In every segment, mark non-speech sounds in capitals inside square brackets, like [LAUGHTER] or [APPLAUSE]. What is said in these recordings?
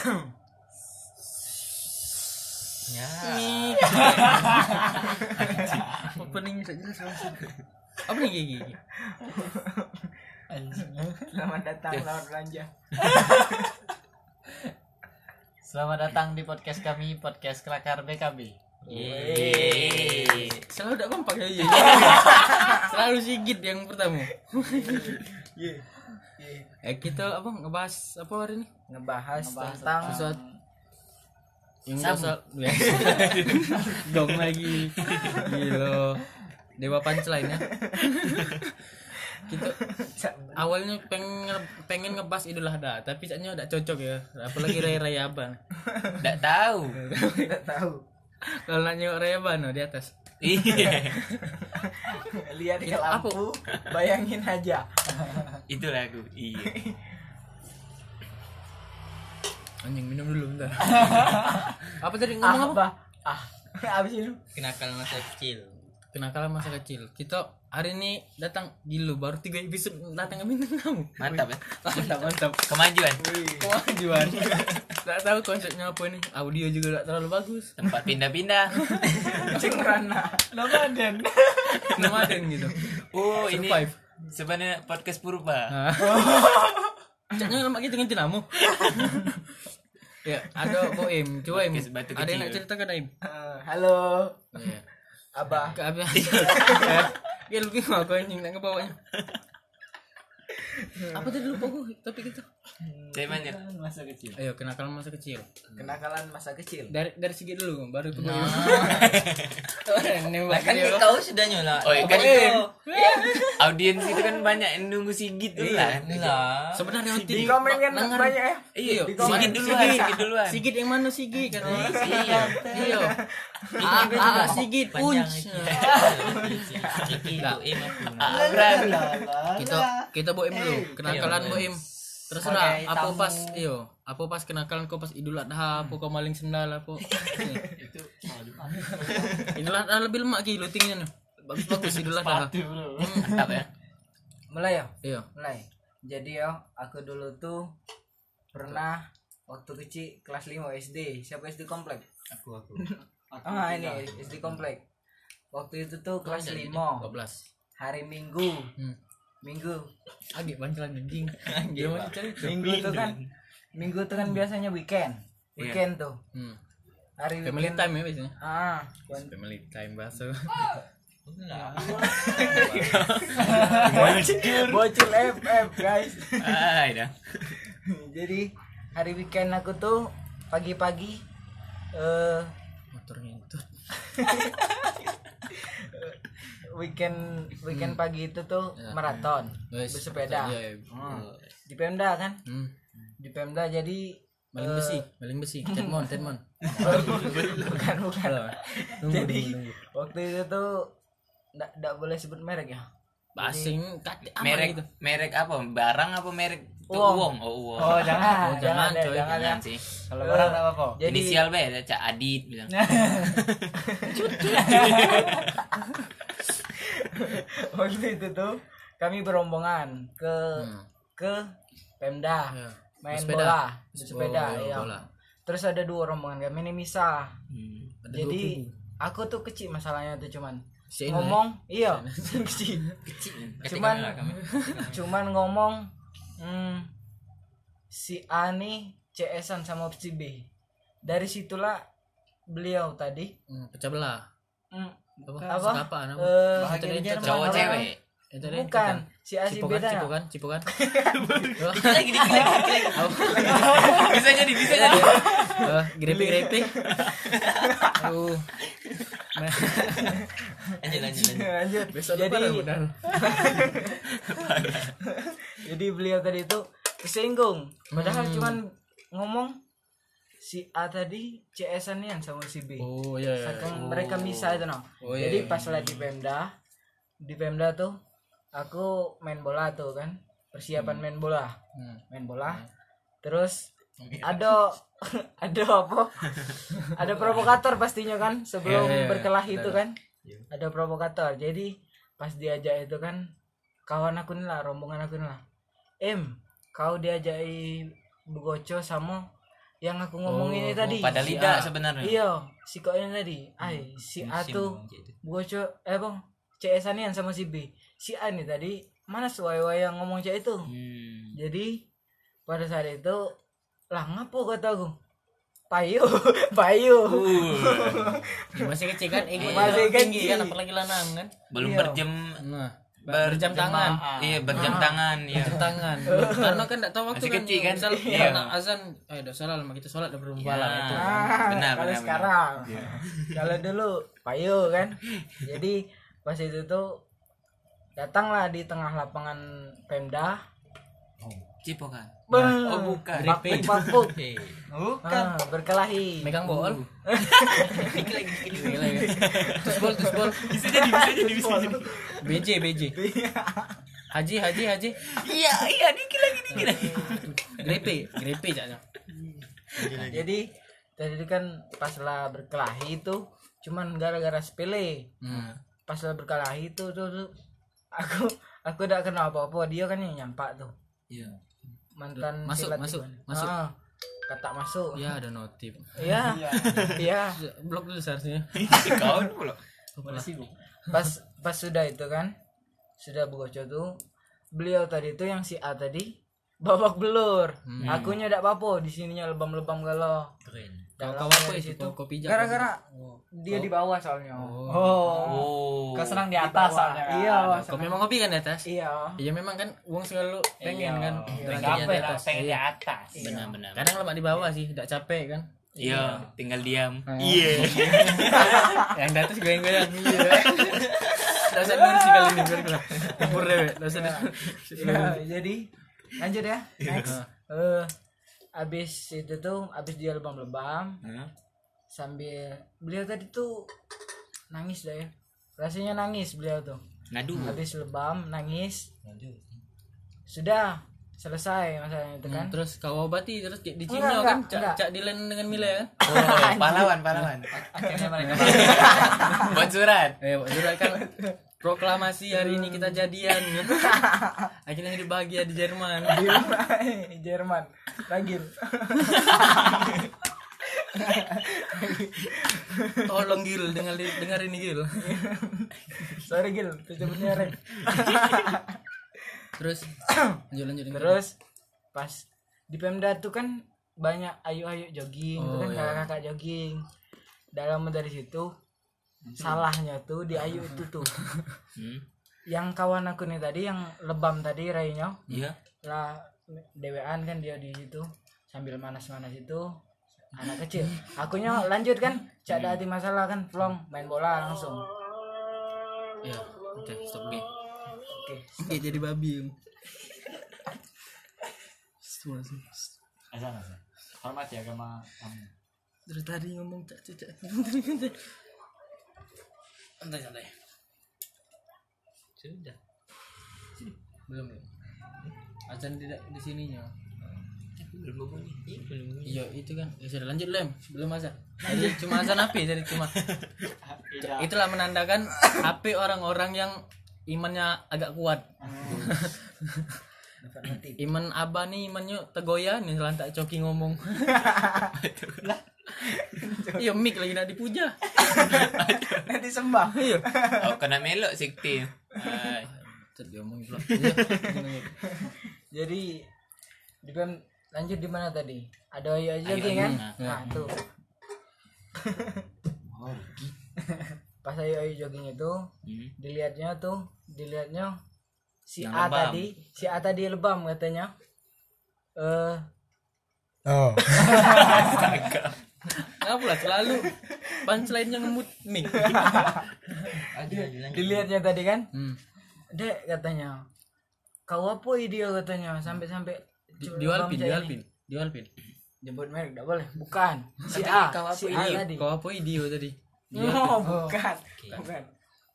Ya. Opening jelas langsung. Apa nih gigi? Selamat datang selamat belanja. Selamat datang di podcast kami, podcast Kelakar BKB. Yeay. Selalu tidak kompak ya. Selalu Sigit yang pertama. Eh kita apa ngebahas apa hari ini? Ngebahas, Ngebahas tentang Sesuatu yang Sabu. [LAUGHS] dasar dong lagi gila dewa punchline ya kita awalnya pengen pengen ngebahas idul adha tapi kayaknya udah cocok ya apalagi raya raya abang Tidak tahu. tidak tahu. kalau nanya raya abang no, di atas Iya. [LAUGHS] Lihat ke Itu lampu, bayangin aja. Itulah aku. Iya. [LAUGHS] anjing minum dulu bentar [LAUGHS] apa tadi ngomong apa Ah, ah. Abis itu kenakalan masa kecil kenakalan masa kecil kita hari ini datang gila baru tiga episode datang ke bintang kamu Mantap ya. [LAUGHS] mantap mantap Kemajuan. kemajuan [LAUGHS] nggak tahu konsepnya apa ini audio juga nggak terlalu bagus Tempat pindah-pindah. [LAUGHS] kucing rana. Nomaden. nomaden gitu Oh, ini Survive. sebenarnya podcast purba. Caknya nama kita ganti nama. ya, ada Boim. Coba Im. Ada yang nak cerita kan Im? Eh, halo, Iya. Abah. Ke apa? Ya lu gimana aku anjing nak ngebawanya. Apa tadi lupa gue topik itu? Temanya. masa kecil Ayo kenakalan masa kecil. Kenakalan masa kecil. Dari dari segi dulu baru Boim. Nah. [LAUGHS] Nembak kan tahu sudah nyola Oh, iya, kan itu. Audiens itu kan banyak yang nunggu Sigit dulu lah. lah Sebenarnya Di komen kan banyak ya. Iya. Sigit duluan, Sigit duluan. Sigit yang mana Sigit katanya? Iya. Iya. Ah, ah, Sigit punch. [LAUGHS] Ah, kita kita boim dulu kenakalan Iya, boim terserah Sebagai apa tamu. pas iyo apa pas kenakalan kau pas idul adha apa kau maling sendal apa [LAUGHS] Itu idul adha lebih lemak gitu tingginya nih bagus bagus idul adha mantap ya. Mulai ya? iya Mulai. Jadi ya, aku dulu tuh pernah waktu kecil kelas 5 SD. Siapa SD komplek? aku aku [LAUGHS] Ah, ini SD komplek. Waktu itu tuh kelas 5 12 hari Minggu. hmm. Minggu. agak pancelan anjing dia mau cari Minggu tuh kan Minggu tuh kan biasanya weekend. Weekend tuh. hmm. Hari family weekend. time ya biasanya Ah, family time bahasa [LAUGHS] bocil FF guys. Ah, dah. Jadi hari weekend aku tuh pagi-pagi eh motor ngentut [LAUGHS] weekend weekend pagi itu tuh Ya, maraton Guys, bersepeda iya, iya. Hmm. di Pemda kan hmm. di Pemda jadi maling besi maling besi tenmon tenmon [LAUGHS] bukan bukan Nunggu, jadi waktu itu tuh nggak nggak boleh sebut merek ya basing kate aman Merek gitu merek apa? Barang apa merek Uang. uang? Oh, uang. oh jangan Oh, [LAUGHS] jangan, jangan coy. jangan ya Jangan sih. kalau barang apa jadi Inisial B ada Cak Adit bilang. [LAUGHS] [LAUGHS] waktu itu tuh kami berombongan ke Hmm. ke Pemda Ya. main Bersepeda. bola bersepeda Oh, ya bola. terus ada dua rombongan kami ini misah Hmm. Ada jadi aku tuh kecil masalahnya tuh cuman Si Ina, ngomong iya [LAUGHS] kecil Kecil. cuman [LAUGHS] cuman ngomong hmm, si A nih CS-an sama si B dari situlah beliau tadi Hmm, pecah belah hmm, apa? Apa? Apa? Eh, Itu dia. Cowok Apa? cewek. Itu bukan. si A si B cipokan dah cipokan cipokan. [LAUGHS] Lagi dikit lagi. [LAUGHS] Bisa jadi, bisa jadi. grepe grepe nah, lanjut lanjut lanjut. Besok jadi jadi beliau tadi itu kesinggung padahal Hmm. cuman ngomong si A tadi CS-an yang sama si B oh iya iya Saking mereka bisa itu no. Oh, iya, Jadi iya, pas lagi di Pemda, di Pemda tuh aku main bola tuh kan, persiapan main bola, Hmm. main bola. Terus ada [LAUGHS] ada apa? ada provokator pastinya kan sebelum Iya, iya, iya. berkelah itu kan. Ada provokator. Jadi pas diajak itu kan kawan aku nih lah, rombongan aku nih lah. Em, kau diajak Bugoco sama yang aku ngomong ini tadi Pada Si lidah sebenarnya. iya si kok ini tadi. Ay si A tuh gitu. bocor eh bang CS anian sama si B. Si A nih tadi mana suai yang ngomong cek itu? Hmm. jadi pada saat itu lah ngapo kata aku payu [LAUGHS] payu. Ya, [LAUGHS] masih kecil kan? Ego Masih tinggi kecil. kan apalagi lanang kan Belum Iya. berjam. Nah berjam tangan. Iya, berjam tangan ya. berjam tangan. [LAUGHS] Karena kan tidak tahu waktu Masih kan kecil kan? misal Iya. anak azan eh udah salah lama kita sholat udah berubah Ya. itu Ah, Benar, kalau benar, sekarang. [LAUGHS] Kalau dulu payu kan. Jadi pas itu tuh datanglah di tengah lapangan Pemda Cipo kan? Bang. Oh, bukan. Papuk, papuk. Eh, Ah, berkelahi megang bol dikit [LAUGHS] lagi, dikit lagi. Terus bol terus bol Bisa jadi, bisa jadi, bisa jadi. BJ BJ [LAUGHS] Haji Haji Haji Iya, iya, dikit lagi, dikit lagi. [LAUGHS] grepe grepe caknya jadi tadi kan pas lah berkelahi itu cuman gara-gara sepele hmm. pas lah berkelahi itu tuh, tuh aku aku udah kenal apa-apa dia kan yang nyampak tuh Iya. Mantan Masuk, silat masuk, gimana. masuk. Ah, kata masuk ya ada notif [LAUGHS] iya iya blok dulu seharusnya [LAUGHS] Kau pula. pas pas sudah itu kan sudah bocor tuh beliau tadi tuh yang si A tadi babak belur Hmm. akunya tidak apa-apa di sininya lebam-lebam galau Keren. Kau Dalamnya kau apa di itu situ. kau pijak gara-gara dia di bawah soalnya Oh. Oh. Kau senang di Di atas bawah. soalnya kan? iya kau memang ngopi kan di atas iya Iya memang kan uang selalu pengen Iya. kan Iya. Capek di atas. pengen di Iya. atas. Benar, benar. Kadang lama di bawah sih, tidak capek kan. Iya, tinggal diam. Ah. Iya. [LAUGHS] Yang di atas goyang-goyang. Iya. Tidak usah dengar sih kali ini deh, tidak usah dengar. Ya, jadi lanjut ya next eh abis itu tuh abis dia lebam-lebam Hah? sambil beliau tadi tuh nangis dah ya rasanya nangis beliau tuh Ngadu. habis lebam nangis sudah selesai masalahnya itu kan Hmm, Terus kau obati terus di Cina enggak, kan cak, enggak. cak Dilan dengan Mila kan. [LAUGHS] Oh, pahlawan, pahlawan. Akhirnya mereka [LAUGHS] Buat surat. Eh, kan [LAUGHS] proklamasi hari ini kita jadian. [LAUGHS] Akhirnya hidup bahagia di Jerman. di Jerman ragil Tolong Gil, dengar dengar ini Gil. sorry gil tujuannya Ren. Terus lanjut lanjut terus pas di Pemda tuh kan banyak ayu-ayu jogging Oh, kan iya. kakak-kakak jogging dalam dari situ salahnya tuh di ayu itu tuh [LAUGHS] Hmm. yang kawan aku nih tadi yang lebam tadi Rainya Iya. lah dewean kan dia di situ sambil manas-manas itu anak kecil [LAUGHS] akunya lanjut kan cak ada hati masalah kan plong main bola langsung Ya, oke, stop G. oke Oke, jadi babi. Em. Semua sih. Azan azan. Hormati agama kamu. Dari tadi ngomong cak cak. [LAUGHS] Santai santai. Sudah. Belum belum. Azan tidak di sininya. Belum bunyi. Iya, belum bunyi. Itu kan. Ya sudah lanjut lem. Belum azan. Jadi cuma azan api jadi cuma. Itulah menandakan api orang-orang yang imannya agak kuat. mati [LAUGHS] Iman abah nih imannya tegoyan nih lantak coki ngomong. [LAUGHS] Iya mik lagi nak dipuja. nanti sembah Iya. Oh, kena melok sikti. Hai. Terus dia ngomong pula. Iya. jadi di Pem lanjut di mana tadi ada lagi Ayu-ayu, kan nah. tuh pas ayu ayu jogging itu Hmm. dilihatnya tuh dilihatnya si Yang A lebam. tadi si A tadi lebam katanya eh [LAUGHS] Kenapa lah selalu punchline-nya ngemut. Mik. dilihatnya tadi kan? Hmm. dek katanya. Kau apa dia katanya. Sampai sampai Di, diwalpin, diwalpin, diwalpin. jemput merek tidak boleh. Bukan. Si A Kau apa si A idio? tadi. Kau apa idio tadi? oh. Bukan. Bukan.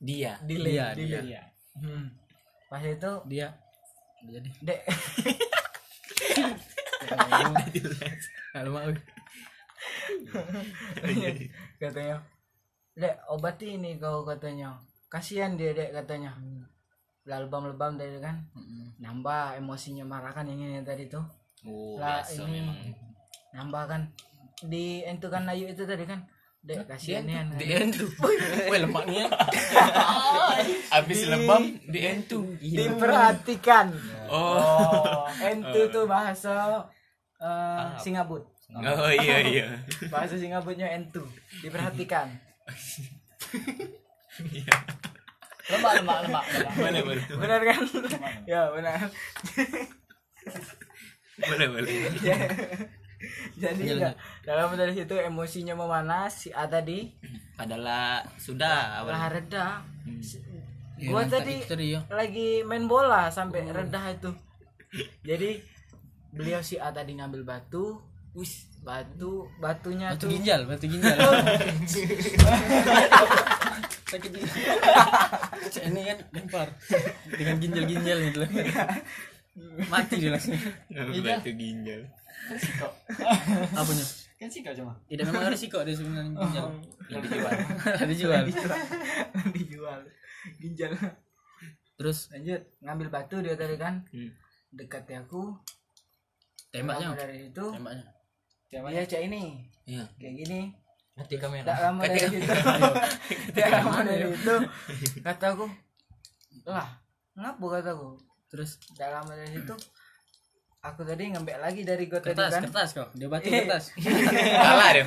Dia. Dia, delay. dia. Hmm. pas itu Dia. Jadi. Dek. [LAUGHS] Kalau mau katanya dek obati ini kau katanya. Kasihan dia dek katanya. Lah lebam-lebam tadi kan. Mm-mm. nambah emosinya marah kan yang ini tadi tuh. Oh, lah biasa ini memang. nambah kan. Di itu kan Ayu itu tadi kan. Dek kasihan di entu [LAUGHS] weh lemaknya. [LAUGHS] Habis lebam di entu. diperhatikan. Oh. entu tuh bahasa eh, Singabut Oh iya iya. [LAUGHS] bahasa Singabutnya entu. Diperhatikan. Lemak lemak lemak lemak. Boleh boleh. benar kan? Ya benar. Boleh boleh. jadi enggak. dalam dari situ emosinya memanas. Si A tadi. Padahal sudah awal. lah reda. Ya, gua mantap tadi itu tadi ya lagi main bola sampai reda itu. Jadi beliau si A tadi ngambil batu wis batu batunya batu tuh. ginjal batu ginjal. [LAUGHS] Sakit ginjal ini kan lempar dengan ginjal ginjal gitu. Loh mati dia langsung. Batu ginjal. [LAUGHS] apa nya kan sih kau cuma. Tidak memang ada risiko dia sebenarnya ginjal. Yang dijual. ada jual dijual. Dijual. Ginjal. Terus? Lanjut. Ngambil batu dia tadi kan. Hmm. dekati aku. Tembaknya? Dari itu tembaknya dia cak ini. Iya. kayak gini. Mati kamera. Tidak lama [LAUGHS] dari situ. Tidak lama dari itu kata aku. Lah ngapa kataku terus tidak lama dari situ aku tadi ngambil lagi dari got tadi kan. kertas kok. Dia batu Eh. [LAUGHS] kertas. [LAUGHS] Kalah dia.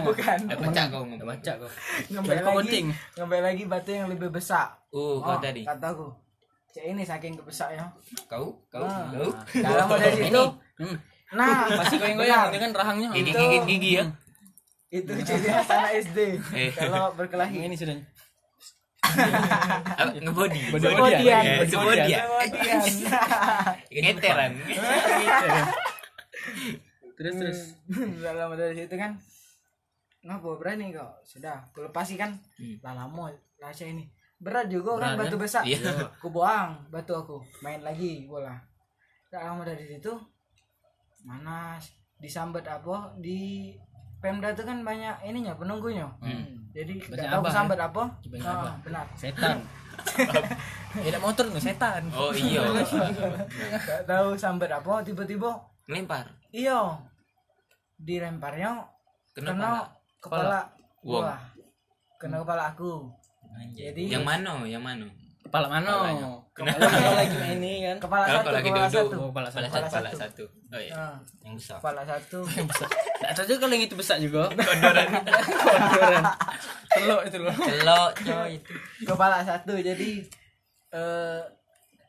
bukan. Dah pecah kau ngomong. baca Kau lagi. gunting. ngambil lagi batu yang lebih besar. Oh, kau tadi. kataku cak ini saking kebesarnya. Kau, kau, Ah. kau. tidak lama dari situ. Hmm. Nah [LAUGHS] pasti goyang-goyang ini kan rahangnya Gigi Itu- gigit gigi ya. [LAUGHS] itu ciri khas anak SD Eh. kalau berkelahi ini sudah? Ngebody. Sebodian. Eh, Sebodian. Kemudian Ngeteran. [LAUGHS] terus terus Udah lama dari situ kan ngapa berani kok sudah aku lepasi kan Hmm. lah lama lah saya ini berat juga kan Berat, batu kan? besar Iya. aku buang batu aku main lagi bola tak lama dari situ mana disambat apa? Di Pemda itu kan banyak ininya penunggunya. Jadi Banyak nggak tahu sambat apa. Banyak Ah, abah. benar. Setan. [LAUGHS] Beda motor nggak? Setan. Oh iya. [LAUGHS] nggak tahu sambat apa tiba-tiba Melempar. iya. Dilemparnya Kena kena kepala. Wong. gua. Kena kepala aku. Jadi Yang mana? Yang mana? Kepala mana Kepalanya. kepala kalau lagi ini kan kepala Kalau satu lagi kepala satu kepala satu. Kepala satu. satu. Oh iya. Ah, Yang besar. kepala satu [LAUGHS] Nggak tahu juga kalau yang itu besar juga [LAUGHS] kondoran kondoran telok itu loh Celok coy. kepala satu jadi eh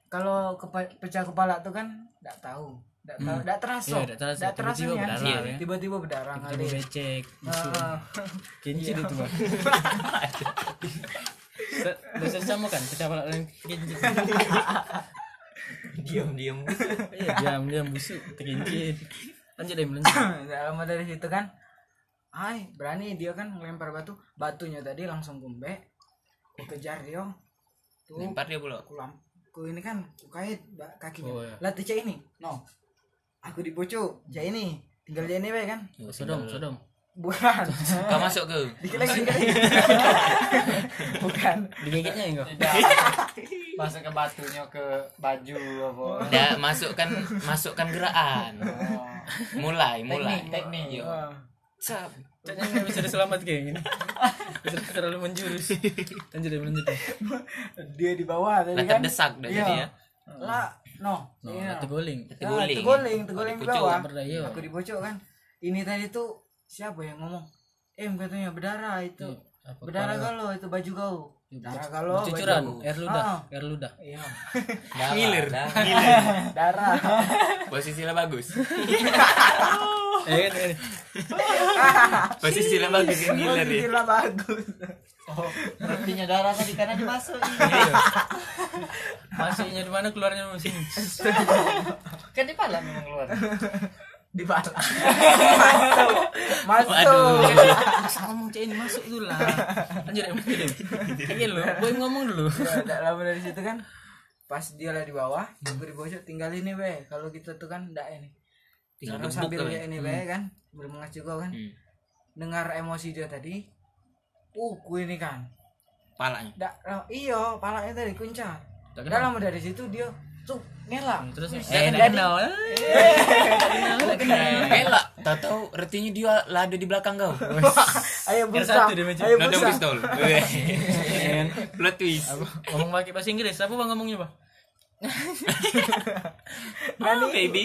kalau kepa- pecah kepala tuh kan nggak tahu nggak tahu nggak terasa Iya, nggak terasa. nggak terasa Tiba-tiba kan? berdarah, Iya, ya. tiba-tiba berdarah kita ngalir becek Ah, [LAUGHS] kincir itu Bisa sama kan? Kepala yang kincir Diam diam. diam diam. Busuk terkincir lanjut deh lanjut. [COUGHS] Lama dari situ kan Ay, berani dia kan ngelempar batu. Batunya tadi langsung kumbe aku kejar dia. Tuh Lempar dia pula. aku lamp aku ini kan aku kait kakinya. Oh, iya. lah ini. No. Aku dibocok cak ini. Tinggal dia ini be kan? Sodom sodom bukan Kau masuk ke? dikit lagi dikit lagi [LAUGHS] bukan digigitnya enggak tidak [LAUGHS] masuk ke batunya ke baju apa Dah masukkan masukkan gerakan. Oh. Mulai mulai. teknik teknik Iya. Wah. Cap. Kayaknya nggak bisa diselamat kayak gini Bisa terlalu menjurus lanjut deh lanjut deh dia di bawah tadi kan terdesak dah Iya. jadi ya. lah no no iya. itu guling Ah, Teguling. teguling teguling di bawah berdaya aku dibocok kan ini tadi tuh siapa yang ngomong? Em katanya berdarah itu. Apa berdarah kalau itu baju kau darah kalau cucuran air ludah Ah, air ludah. Iya. [LAUGHS] Ngilir. [LAUGHS] darah. Posisinya bagus. [LAUGHS] eh kan eh. Posisinya bagus yang ngiler ya. Gila bagus. Oh berhentinya darah tadi karena dimasuk masuknya di mana keluarnya di sini kan di pala memang keluar di masuk masuk Masa ngomong cek ini masuk dulu lah. Lanjut deh ini lo boy ngomong dulu. Ya, nggak lama dari situ kan. Pas dia lah di bawah aku di bawah tinggal ini be. Kalau kita tuh kan enggak ini. Tinggal sambil dia ini be kan. Belum mengacu kau kan. Hmm. dengar emosi dia tadi uh ku ini kan. Palanya. Oh, iyo palanya tadi kuncar lama dari situ dia tuh ngelak. Terus? Wih, eh jadi- kenal. Elak, tahu-tahu artinya dia lah ada di belakang kau. [LAUGHS] ayo busa ayo Nada busa pistol. [LAUGHS] Plot twist. ngomong pakai bahasa Inggris. Apa bang ngomongnya bang? [LAUGHS] Oh, baby.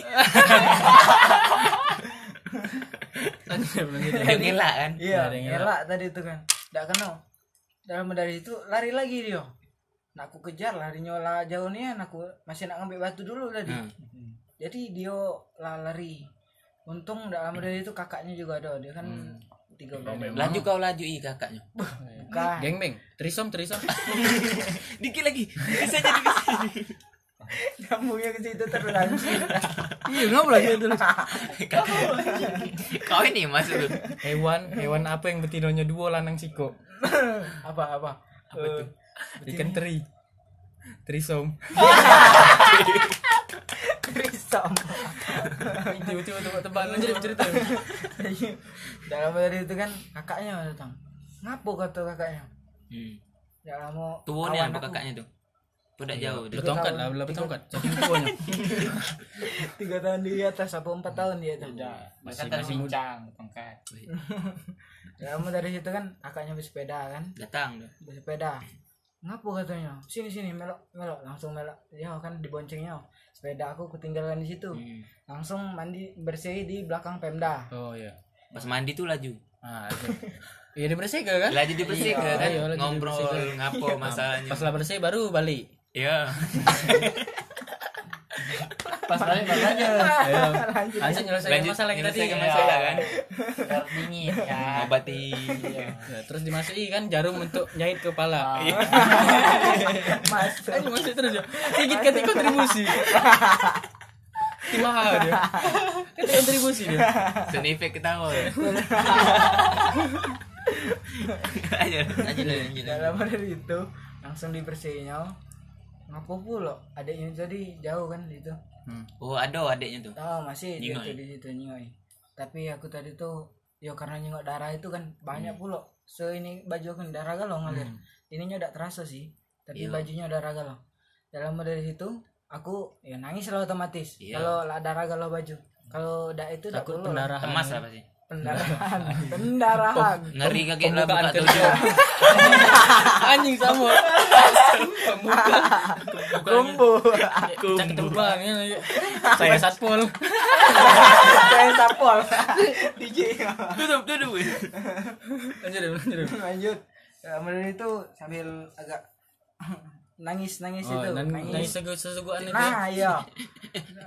elak kan. iya ngelak. tadi itu kan. Tidak kenal. Dalam dari itu lari lagi dia nak aku kejar lari nyola jauh nih aku masih nak ngambil batu dulu tadi. Hmm. jadi dia lah lari untung tidak lama dari itu kakaknya juga ada. Dia kan tiga belas Laju kau laju i kakaknya. bukan. Geng beng trisom trisom. [LAUGHS] Dikit lagi. Bisa jadi sini. nyambungnya ke situ [LAUGHS] terus langsung iya ngapa lagi itu Kau ini masuk hewan hewan apa yang betinonya dua lanang siko [LAUGHS] apa apa? Apa tuh? Ikan teri. Trisom. Krisam tiba-tiba tebak-tebakan lanjut cerita. Dalam dari itu kan kakaknya datang. Ngapo kata kakaknya? Hmm. ya mau Tuanya kawan apa kakaknya tuh? Udah jauh tuh. bertongkat lah lah bertongkat. tuanya [LAUGHS] tiga tahun di atas apa empat tahun dia tuh Masih masih bincang tongkat. ya mau dari situ kan kakaknya bersepeda kan? Datang tuh. bersepeda ngapo katanya? Sini sini melok melok. Langsung melok. Ya kan diboncengnya sepeda aku ketinggalan di situ. Hmm. langsung mandi bersih di belakang pemda. Oh iya. Pas mandi tuh laju. ah iya. Dia bersih kan? Laju di bersih Iya, kan? iya, Ngobrol, ngapo masalahnya. pas lah bersih baru balik. Iya. [LAUGHS] Pas balik makanya Ayo. [LAUGHS] langsung nyelesaikan Lanjut, masalah kita tadi. nyelesaikan masalah kan. biar dingin ya. [LAUGHS] Ngobati. Ya, terus dimasuki kan jarum untuk jahit kepala. [LAUGHS] Mas Ayo masuk terus ya. Sedikit kata kontribusi. Timaha dia. Kata kontribusi dia. Sound effect ketawa. Aja, aja lah, lanjut. dalam dari itu langsung dibersihinnya ngapo pula adiknya tadi jauh kan itu Oh, ada adiknya tuh. oh masih di situ nyingoi. Tapi aku tadi tuh ya karena nyingok darah itu kan banyak pula. Se ini baju aku darah galau ngalir. Ininya udah terasa sih tapi Iya. bajunya darah galau. Dalam dari situ aku ya nangis lah otomatis Iya. kalau lah darah galau baju. Kalau udah itu udah takut pendarahan. Temas apa sih? pendarahan. [LAUGHS] Pendarahan. Ngeri kakek lah buka tujuh. [LAUGHS] anjing sama [LAUGHS] pembuka kumbu terbang ya saya satpol. Saya sapol DJ Tutup, tutup. lanjut lanjut lanjut. Kemudian itu sambil agak nangis nangis oh, itu nan- nangis, nangis segu- sesuguhan itu nah iya. [LAUGHS]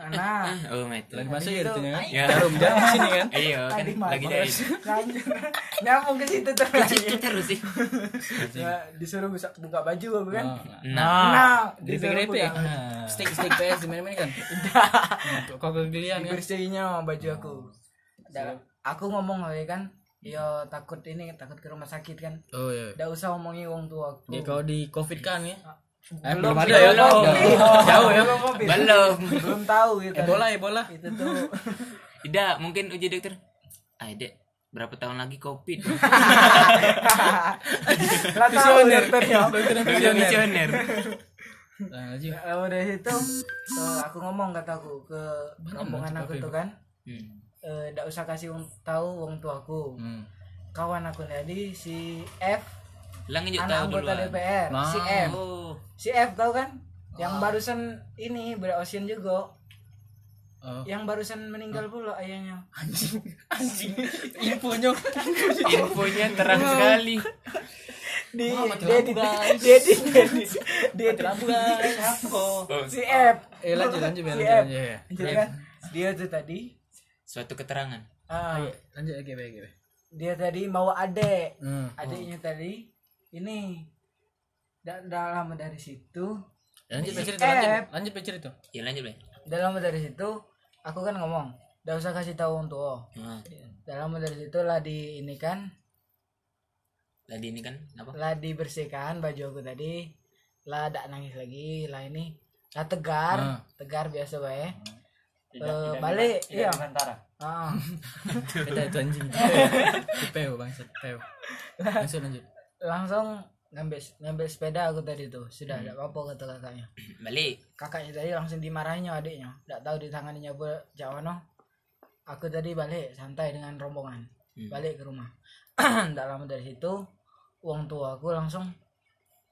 Nah. Oh, mate. lagi masuk ya itu. kan? Ya. jarum jarum di sini kan? Iya, kan lagi [LAUGHS] lanjut. Nyambung ke situ terus. Itu terus sih. ya, disuruh buka, buka baju aku kan? Oh, Nah, nah. Grepe-grepe disuruh buka. stick stick PS di mana kan? [LAUGHS] Kau kegelian kan? Dibersihinnya baju aku. Dan aku ngomong lagi kan? Ya takut ini takut ke rumah sakit kan? Oh iya. Tidak usah ngomongi wong tua aku. Ya kau di covid kan ya eh, Belum belum ada ya belum. Jauh- jauh ya Belum COVID. belum. belum tahu gitu ebola ebola itu tuh [LAUGHS] Tidak, mungkin uji dokter. Ah, Dek, berapa tahun lagi Covid? [LAUGHS] Lah tahu. Udah misioner. nah, lanjut Lalu dari situ eh, aku ngomong kataku ke rombongan aku tuh kan Hmm. eh ndak usah kasih tahu wong tuaku hmm. kawan aku tadi si F Lang lanjut anak tahu anggota. DPR Nah. si F. Oh, si F tahu kan? Yang barusan ini berocean juga. Oh. Yang barusan meninggal pula ayahnya. Anjing. [LAUGHS] Anjing. Infonya. Infonya terang sekali. di mati dia di guys. dia di dia di dia di lampu, guys. Oh, si F. Eh lanjut lanjut Si lanjut F. lanjut ya. Jadi kan dia tuh tadi suatu keterangan. ah, lanjut baik baik dia tadi mau adek. Hmm. adiknya tadi ini da dalam dari situ. Lanjut Si cerita lanjut lanjut cerita. Ya lanjut, Blay. dalam dari situ aku kan ngomong gak usah kasih tahu untuk Nah, dalam dari situ lah di ini kan. Tadi ini kan apa? lah dibersihkan baju aku tadi. Lah tidak nangis lagi. Lah ini lah tegar. Ah. tegar biasa bae Tidak, Eh, tidak balik, tidak iya. sementara. ah beda itu anjing. [LAUGHS] Peo bangsa peo lanjut lanjut langsung ngambil ngambil sepeda aku tadi tuh. Sudah ada apa kata kakaknya. [CLEARS THROAT] Balik. Kakaknya tadi langsung dimarahinnya adiknya. Tidak tahu ditanganinya apa Jawa no aku tadi balik santai dengan rombongan. Hmm. balik ke rumah. [CLEARS THROAT] Tidak lama dari situ uang tua aku langsung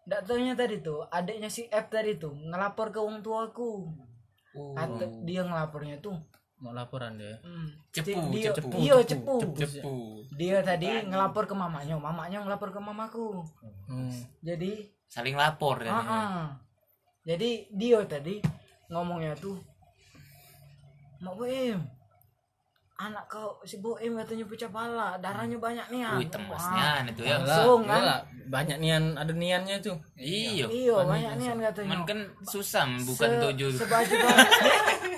tidak tahunya tadi tuh adiknya si F tadi tuh ngelapor ke uang tuaku Kata, dia ngelapornya tuh mau laporan dia. Hmm, Cepu, dia, cepu, iya cepu, cepu. cepu. Dia tadi ngelapor ke mamanya mamanya ngelapor ke mamaku. Hmm. jadi saling lapor ya Ah, ah. Jadi dia tadi ngomongnya tuh Mak Boim Anak kau si Boim katanya pecah pala Darahnya banyak nih ah." wih temasnya itu ya. Langsung, kan? iyalah. banyak nian ada niannya tuh. Iya. Iya banyak nih katanya. Man kan susah bukan Se- tujuh Sebaju banget [LAUGHS]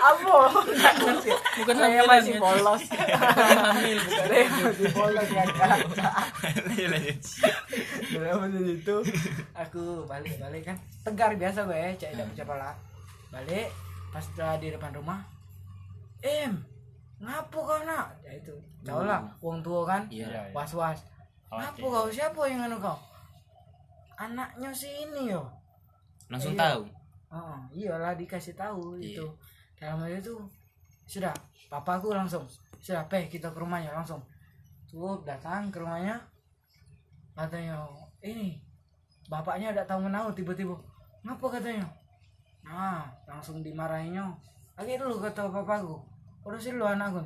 Apa? Nggak ngerti Bukan Saya masih ya. polos hamil bukan Saya masih polos ya kak. Lanjut, lanjut. Berapa dari itu aku balik balik kan. Tegar biasa gue cek Hmm. tidak pecah pala balik pas udah di depan rumah em ngapo kau nak? Ya itu. Jauh lah uang tua kan. Iya. was was ngapo kau? Siapa yang anu kau? Anaknya si ini yo. Langsung Iya. tahu? Oh iyalah dikasih tahu Iya. itu dalam hal itu sudah papaku langsung sudah peh kita ke rumahnya langsung. Tuh datang ke rumahnya. Katanya ini bapaknya tidak tahu menau tiba-tiba. Ngapa katanya? Nah langsung dimarahinnya lagi dulu kata papaku urusin lu anakku?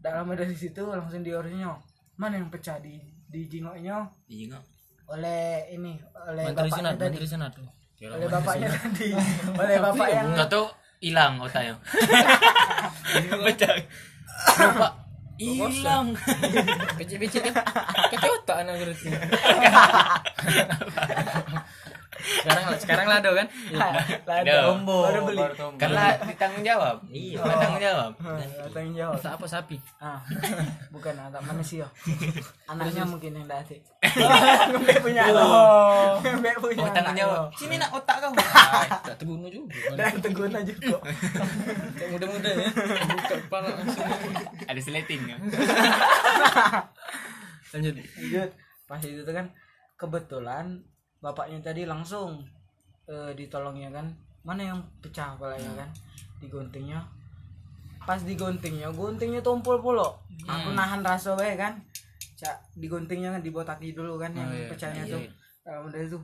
Dalam dari situ langsung diurusnya mana yang pecah di di jingoknya iya nggak oleh ini oleh bapaknya senat tadi. Menteri senat tuh. Oleh bapaknya tadi. Oleh bapak yang Kau tuh hilang otaknya pecah [LAUGHS] lupa. Hilang. Kecil-kecil. Kecil otak anak berarti [LAUGHS] sekarang sekarang lado kan? Lada Dah. ombo baru beli. karena ditanggung jawab. Iya. Tanggung jawab. Tanggung jawab. Apa sapi. Ah. [LAUGHS] Bukan anak manusia. [LAUGHS] Anaknya mungkin yang dati [LAUGHS] Mbak punya oh. Mbak punya oh tanggung jawab. Sini nak otak kau. Tak terbunuh juga. Dan kok kayak muda-muda ya. Buka kepala ada sleting kan lanjut. Lanjut. Pas itu tuh kan kebetulan bapaknya tadi langsung eh, ditolongnya kan? Mana yang pecah palanya kan? Diguntingnya pas diguntingnya guntingnya tumpul pula. Aku nahan rasa bae kan? Cak diguntingnya kan dibotaki dulu kan? Yang Oh, iya. pecahnya Iya, tuh. iya. kalau udah itu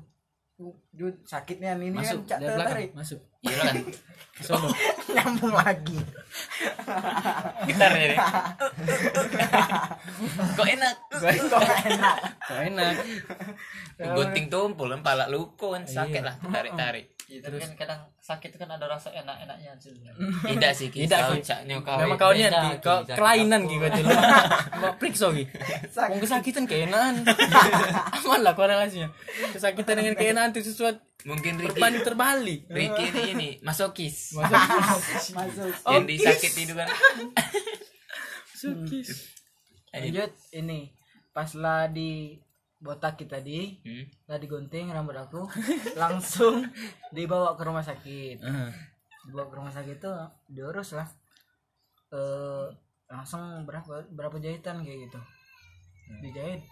Jud, sakitnya ini masuk kan cak dari tertarik masuk. [LAUGHS] Iya kan? Sono. Nyambung lagi. Gitar ya deh. kok enak? Kok enak? Kok enak? Gunting tumpul kan pala luko kan sakit lah tarik tarik Iya, tapi kan kadang sakit kan ada rasa enak-enaknya sebenarnya. tidak sih Tidak kau sih. caknya kau Memang kau Ki. kau kelainan gitu aja lu. Mau periksa gitu. Mau kesakitan keenaan. [LAUGHS] Aman lah korelasinya. Kesakitan dengan keenaan itu sesuatu mungkin Ricky berbanding terbalik. Ricky ini ini masokis masuk [LAUGHS] yang disakit itu kan Sukis. lanjut ini pas lah di botak kita di Hmm. lah digunting rambut aku langsung [LAUGHS] dibawa ke rumah sakit Ah. dibawa ke rumah sakit tuh diurus lah eh langsung berapa berapa jahitan kayak gitu dijahit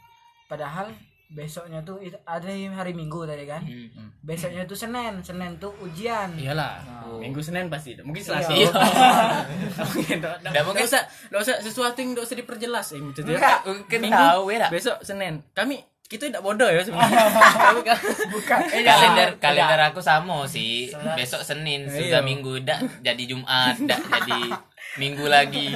padahal besoknya tuh itu ada yang hari minggu tadi kan Hmm. besoknya tuh senin senin tuh ujian Iyalah. Minggu Senin pasti. Mungkin Selasa. Iya. [LAUGHS] Mungkin enggak Nggak mungkin. usah, enggak usah sesuatu yang enggak usah diperjelas dia. Enggak. mungkin Minggu, tahu ya. Besok Senin. Kami kita tidak bodoh ya sebenarnya. [LAUGHS] Kan bukan. Eh, kalender kalender aku sama sih. Besok Senin sudah Iya. Minggu dak jadi Jumat dak jadi Minggu lagi.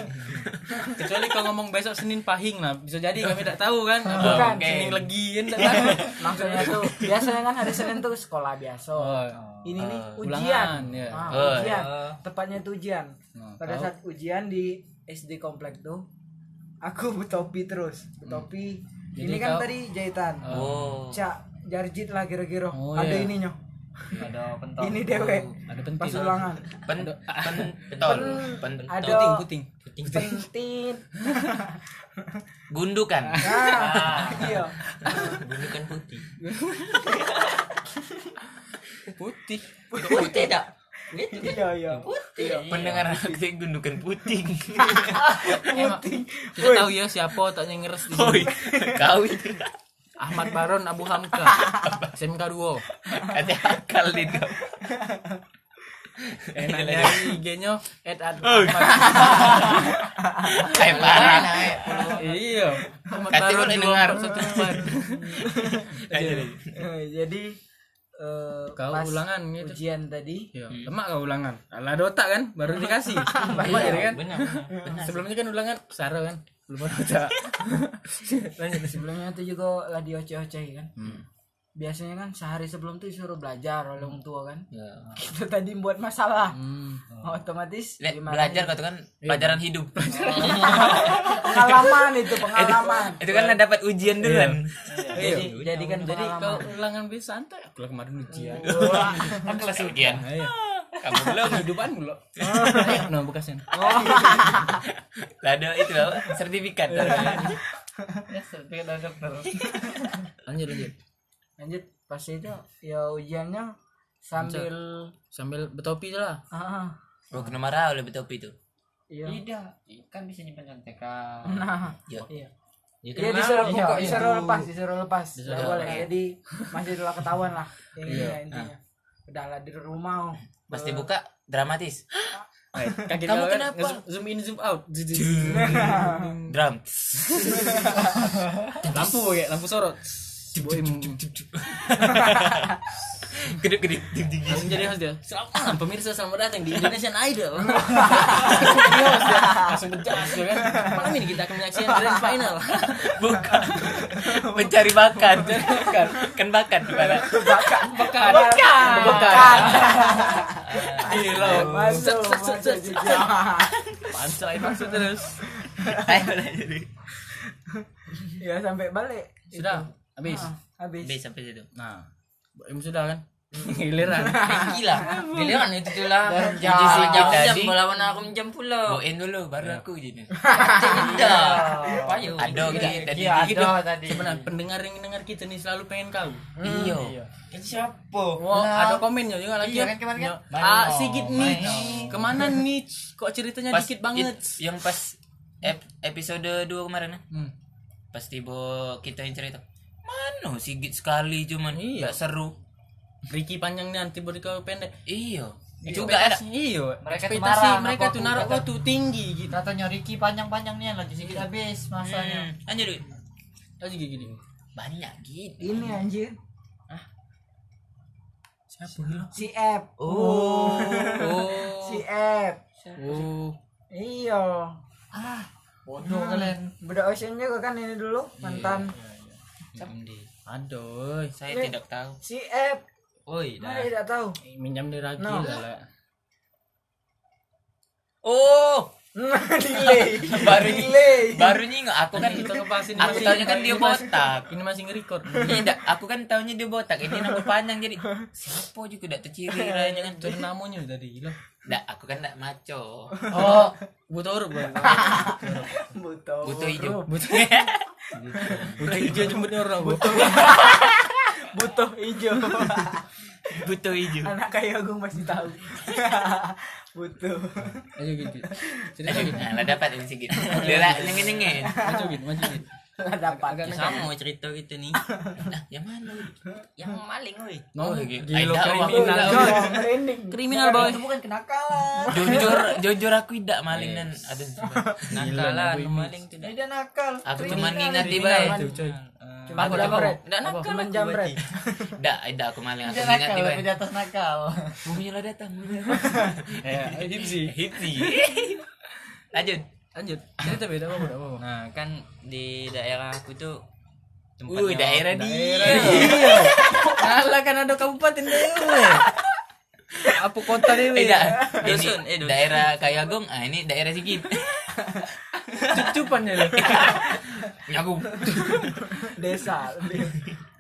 Kecuali kalau ngomong besok Senin pahing lah bisa jadi kami tidak tahu kan. Bukan. Apa, Senin legi kan tidak tahu. [LAUGHS] Maksudnya tuh biasanya kan hari senin tuh sekolah biasa. Oh, ini nih ulangan, ujian. ya. Ah, Oh, ujian. tepatnya itu ujian. Oh, pada tahu. saat ujian di SD komplek tuh aku bertopi terus. Bertopi Jadi ini kan kau- tadi jahitan. Oh. Cak jarjit lah kira-kira. Oh, ada iya. ininya Ada [LAUGHS] pentol. ini dewek ada pas pentil. Ulangan pen pen pentol. Pen ada puting puting pentin gundukan. Ah iya. Gundukan putih. [LAUGHS] Putih. Putih. Dak iya iya. Pendengar aku gundukan putih Emang, kita tahu ya siapa otaknya ngeres di sini. Kau itu. Ahmad Baron Abu Hamka. SMK 2 Ada akal di enaknya IG-nya at Kayak parah. iya. Ahmad Baron dengar. satu Eh, jadi eh, kau pas ulangan gitu ujian tadi Iya, lemak kau ulangan. Ala ada otak kan, baru dikasih. [LAUGHS] Lemak jadi kan. Benar. [LAUGHS] Sebelumnya kan ulangan Sara kan, belum ada. [LAUGHS] Lanjut. sebelumnya itu juga lah dioceh-oceh kan Hmm. Biasanya kan sehari sebelum tuh disuruh belajar oleh orang tua kan Ya. kita tadi buat masalah Hmm. otomatis Le- Belajar kau tuh kan pelajaran hidup. pengalaman itu pengalaman Itu kan dapat ujian dulu kan. jadi jadi kan Jadi kau ulangan bisa santai. Aku lah kemarin ujian. Kan kelas ujian. Ayo. Kamu belum. Kehidupan. Ayo, nah bekasnya. [LAUGHS] Lah ada itu apa? sertifikat. Ya, sertifikat dokter. Lanjut lanjut. Lanjut pas itu ya ujiannya sambil Sambil betopi lah. ah, Oh, kena marah oleh betopi itu. iya Tidak, kan bisa nyimpan contekan. nah Ya. iya Ya, Iya kenapa? disuruh Iya, pokok itu. disuruh lepas, disuruh lepas. Disuruh Nggak boleh. Jadi masih telah ketahuan lah Iya. intinya. Udah lah di rumah. oh. Pas dibuka dramatis. Eh, Kaki Kamu kan kenapa? zoom in zoom out. [LAUGHS] Drum. lampu kayak lampu sorot. Boim. [LAUGHS] Gede-gede. Langsung jadi host dia. Selamat pemirsa selamat datang di Indonesian Idol. [LAUGHS] Langsung berjas dia kan. Malam ini kita akan menyaksikan [LAUGHS] grand final. Bukan. Mencari bakat. Kan bakat gimana? Bekan. Bekan. Gila. Masuk, Set, set, set, masuk terus. Ayo lah jadi. Ya sampai balik. Sudah habis. Ah, habis. Bis sampai situ. Nah, Boim sudah kan? [LAUGHS] Giliran. Gila. Giliran itu tuh lah. jam- jam jam melawan aku jam pula. Boin dulu baru aku jadi. Tidak. Payu. Ada tadi Iya, gitu. ada tadi. Sebenarnya pendengar yang dengar kita nih selalu pengen kau. Iya. Kan siapa? Wah, ada komennya juga lagi. Iya kan kemarin kan? Ya. Ah, Sigit main Nich. no. Ke mana Nich? Kok ceritanya Pas dikit banget? yang pas ep- episode 2 kemarin nah. Hmm. Pas tiba kita yang cerita. Mana sigit sekali cuman Iya. Gak seru. Ricky panjang nanti baru kau pendek. Iya. Juga ada. Iya. Mereka tuh Ekspektasi marah, mereka tuh naruh kata- waktu tinggi gitu. Katanya Ricky panjang-panjangnya lagi sedikit habis masanya. Hmm. Lanjut Dwi. Aja gini. Banyak gitu. Ini anjir. Siapa? Si F. Oh. Si F. Oh. Iya. Bodoh kalian. Budak Ocean juga kan ini dulu mantan Aduh. Saya Nih. tidak tahu. si F. Oi, Mana tidak tahu. minjam dari Raki No. lah. Oh, [LAUGHS] delay. baru delay. baru nyingok aku kan Kita ini aku taunya kan dia ini masih- botak. Ini masih nge-record. Tidak, aku kan taunya dia botak. Ini nama panjang jadi siapa juga tidak terciri [LAUGHS] rayanya kan. Itu namanya tadi gila. Nggak, aku kan tidak maco. Oh, butuh huruf. Butuh. [LAUGHS] Butuh hijau. Butuh. Butuh hijau jemputnya orang butuh. [LAUGHS] Butuh hijau. Butuh hijau. Anak kayak Agung pasti tahu. [LAUGHS] Butuh. Ayo gitu. Cerita gitu. Nah, lah dapat ini sedikit. Dia lah nyengen-nyengen. Maju gitu, maju gitu. Lah dapat. Agak Sama cerita gitu nih. Nah, yang mana? Yang maling, woi. No, gitu. gila kriminal. Oh. Kriminal, boy. Itu bukan kenakalan. Jujur, jujur aku tidak maling dan ada [LAUGHS] Nakalan, maling tidak. Dia nakal. Aku cuma ngingat tiba Kriminal. Itu, coy. Cuma Aku jambret. Nggak nakal. Cuma jambret. Tidak, tidak aku maling. Aku ingat tiba. di atas nakal. Bumi lah datang. [LAUGHS] Ya, hipsi. Hipsi. [LAUGHS] Lanjut. Lanjut. Cerita beda apa apa. apa. Nah kan di daerah aku tuh Wih, daerah dia. [LAUGHS] Iya. Kalah kan ada kabupaten dewe. Apa kota dewe? Tidak. Dusun, Ini eh, dusun. daerah Kayagong, ah ini daerah Sigit. [LAUGHS] Cucupan ya. [LAUGHS] Nyaku. Desa.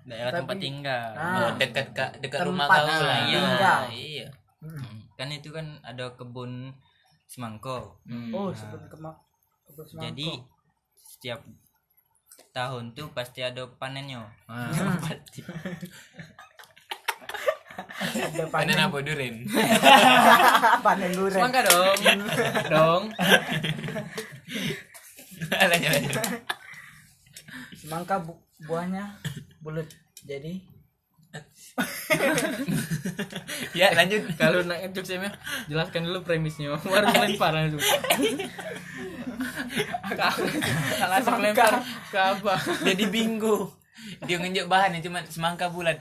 daerah tempat tinggal. Ah. Oh, dekat dekat rumah kau lah. Iya. tinggal. Iya. Kan itu kan ada kebun semangko. Hmm. Oh, sebelum kemak. Jadi setiap tahun tuh pasti ada panennya. Ah. [LAUGHS] ada Panen panen apa duren? [LAUGHS] panen durian. Semangka dong. dong. [LAUGHS] Lanjut lanjut. Semangka bu- buahnya bulat jadi [LAUGHS] Ya lanjut. Kalau nak ngejok saya mah, jelaskan dulu premisnya. Baru [LAUGHS] lempar dulu. Langsung lempar ke apa? Jadi bingung. Dia ngenjuk bahannya cuma semangka bulat.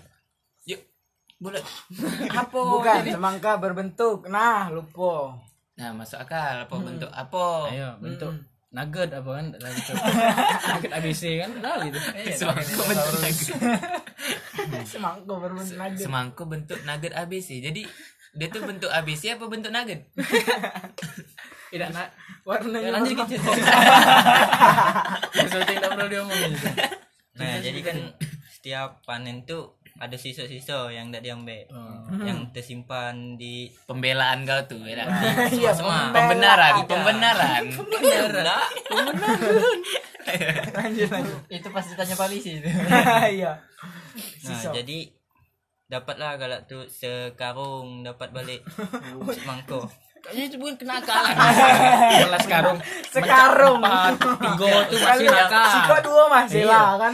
Yuk, bulat. [LAUGHS] Apa? bukan Jadi- semangka berbentuk nah lupa Nah, masuk akal. Apa bentuk apa? Ayo, bentuk nugget apa kan? Nugget ABC [LAUGHS] kan? Kenal gitu. [LAUGHS] Semangka bentuk nugget. [LAUGHS] semangka berbentuk nugget Semangka bentuk nugget ABC. Jadi dia tuh bentuk ABC apa bentuk nugget? Tidak nak. warnanya Ya, lanjut gitu. Sesuatu yang tidak perlu diomongin. Nah, jadi kan setiap panen tuh ada sisa-sisa yang tidak diambil. Oh. Yang tersimpan di Pembelaan kau tuh, ya. [LAUGHS] iya Semua. Pembenaran, pembenaran. [LAUGHS] Lanjut lanjut Itu pas ditanya polisi itu. [LAUGHS] iya Nah, jadi dapatlah galak tuh sekarung dapat balik semangko. Kayaknya itu bukan kenakalan. [LAUGHS] Kelas karung. sekarung Tiga [LAUGHS] tuh masih nakal. siko dua masih lah kan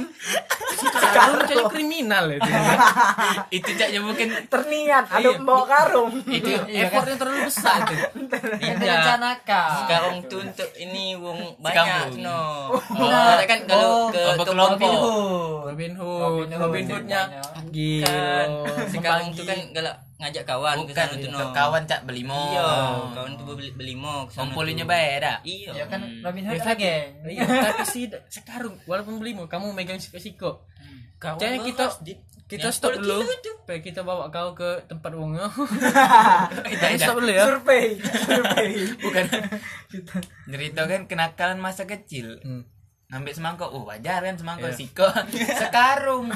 Karung jadi kriminal itu. [LAUGHS] Itu caknya mungkin terniat ada Iya. bawa karung Itu effortnya terlalu besar itu. Tidak. direncanakan. Sekarung tuh untuk ini wong banyak no. Oh. Nah, kan kalau ke Oh, toko berkelompok. Robin Hood, Robin Hood, Robin Hood Robin Hoodnya kan gila. sekarang tuh kan galak ngajak kawan ke bukan sana tuh no. untuk kawan cak belimo. Iya, kawan tuh beli beli mo ke sana Ngumpulinnya tuh. baik dah. Iya. Ya kan Robin Hood Ya, ada geng. Iya, [LAUGHS] tapi sih sekarung walaupun belimu kamu megang siko-siko. Kawan Jadi kita kita stop 10 dulu. Supaya kita bawa kau ke tempat. Tidak, Kita [LAUGHS] stop dulu ya. survei [LAUGHS] survei Bukan. Cerita kan kenakalan masa kecil. Hmm. Ngambil semangka, oh wajar kan semangka Iya. siko [LAUGHS] sekarung.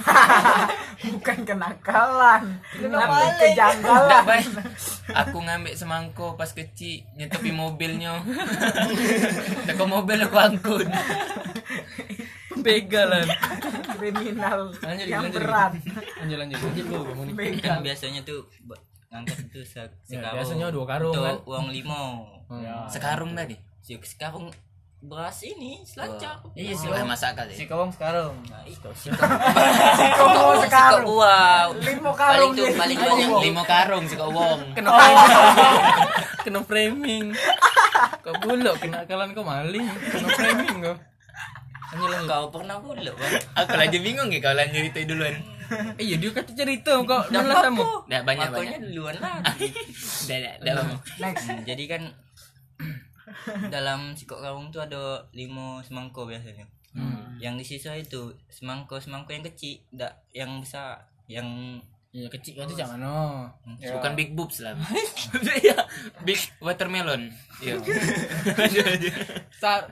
[LAUGHS] bukan kenakalan Tidak kejanggalan baik. Aku ngambil semangko pas kecil nyetepi mobilnya. [LAUGHS] Teko mobil aku angkut. Pembegalan. kriminal Lanjut, yang lanjut. berat Lanjut lanjut lanjut dulu kamu nih. begal kan biasanya tuh buat ngangkat itu se Ya, sekarung. biasanya dua karung, kan? uang limo. Hmm. Sekarung tadi. Sekarung beras ini selancar. Iya sih. Oh, masuk akal Si sih. kawang sekarang. Nah, itu Komo sekarang wow. limo Paling karung tuh jadi paling limo. banyak Lima karung si wong. [LAUGHS] Kena kena framing. Kau bulok kena kalian kau maling. Kena framing kau. Lanjut. Kau pernah bang? Aku lagi bingung ya kalau lanjut itu duluan. Iya dia kata cerita kok kamu. apa? Dah banyak banyak. duluan lagi. [LAUGHS] Dah dah dah. Bang. next Jadi kan dalam sikok karung tuh ada lima semangko biasanya. Yang di sisa itu semangko semangko yang kecil, tak yang besar, yang Iya kecil kau tu macam mana? Bukan big boobs lah. [LAUGHS] Iya, big watermelon. Iya. [LAUGHS] Sar.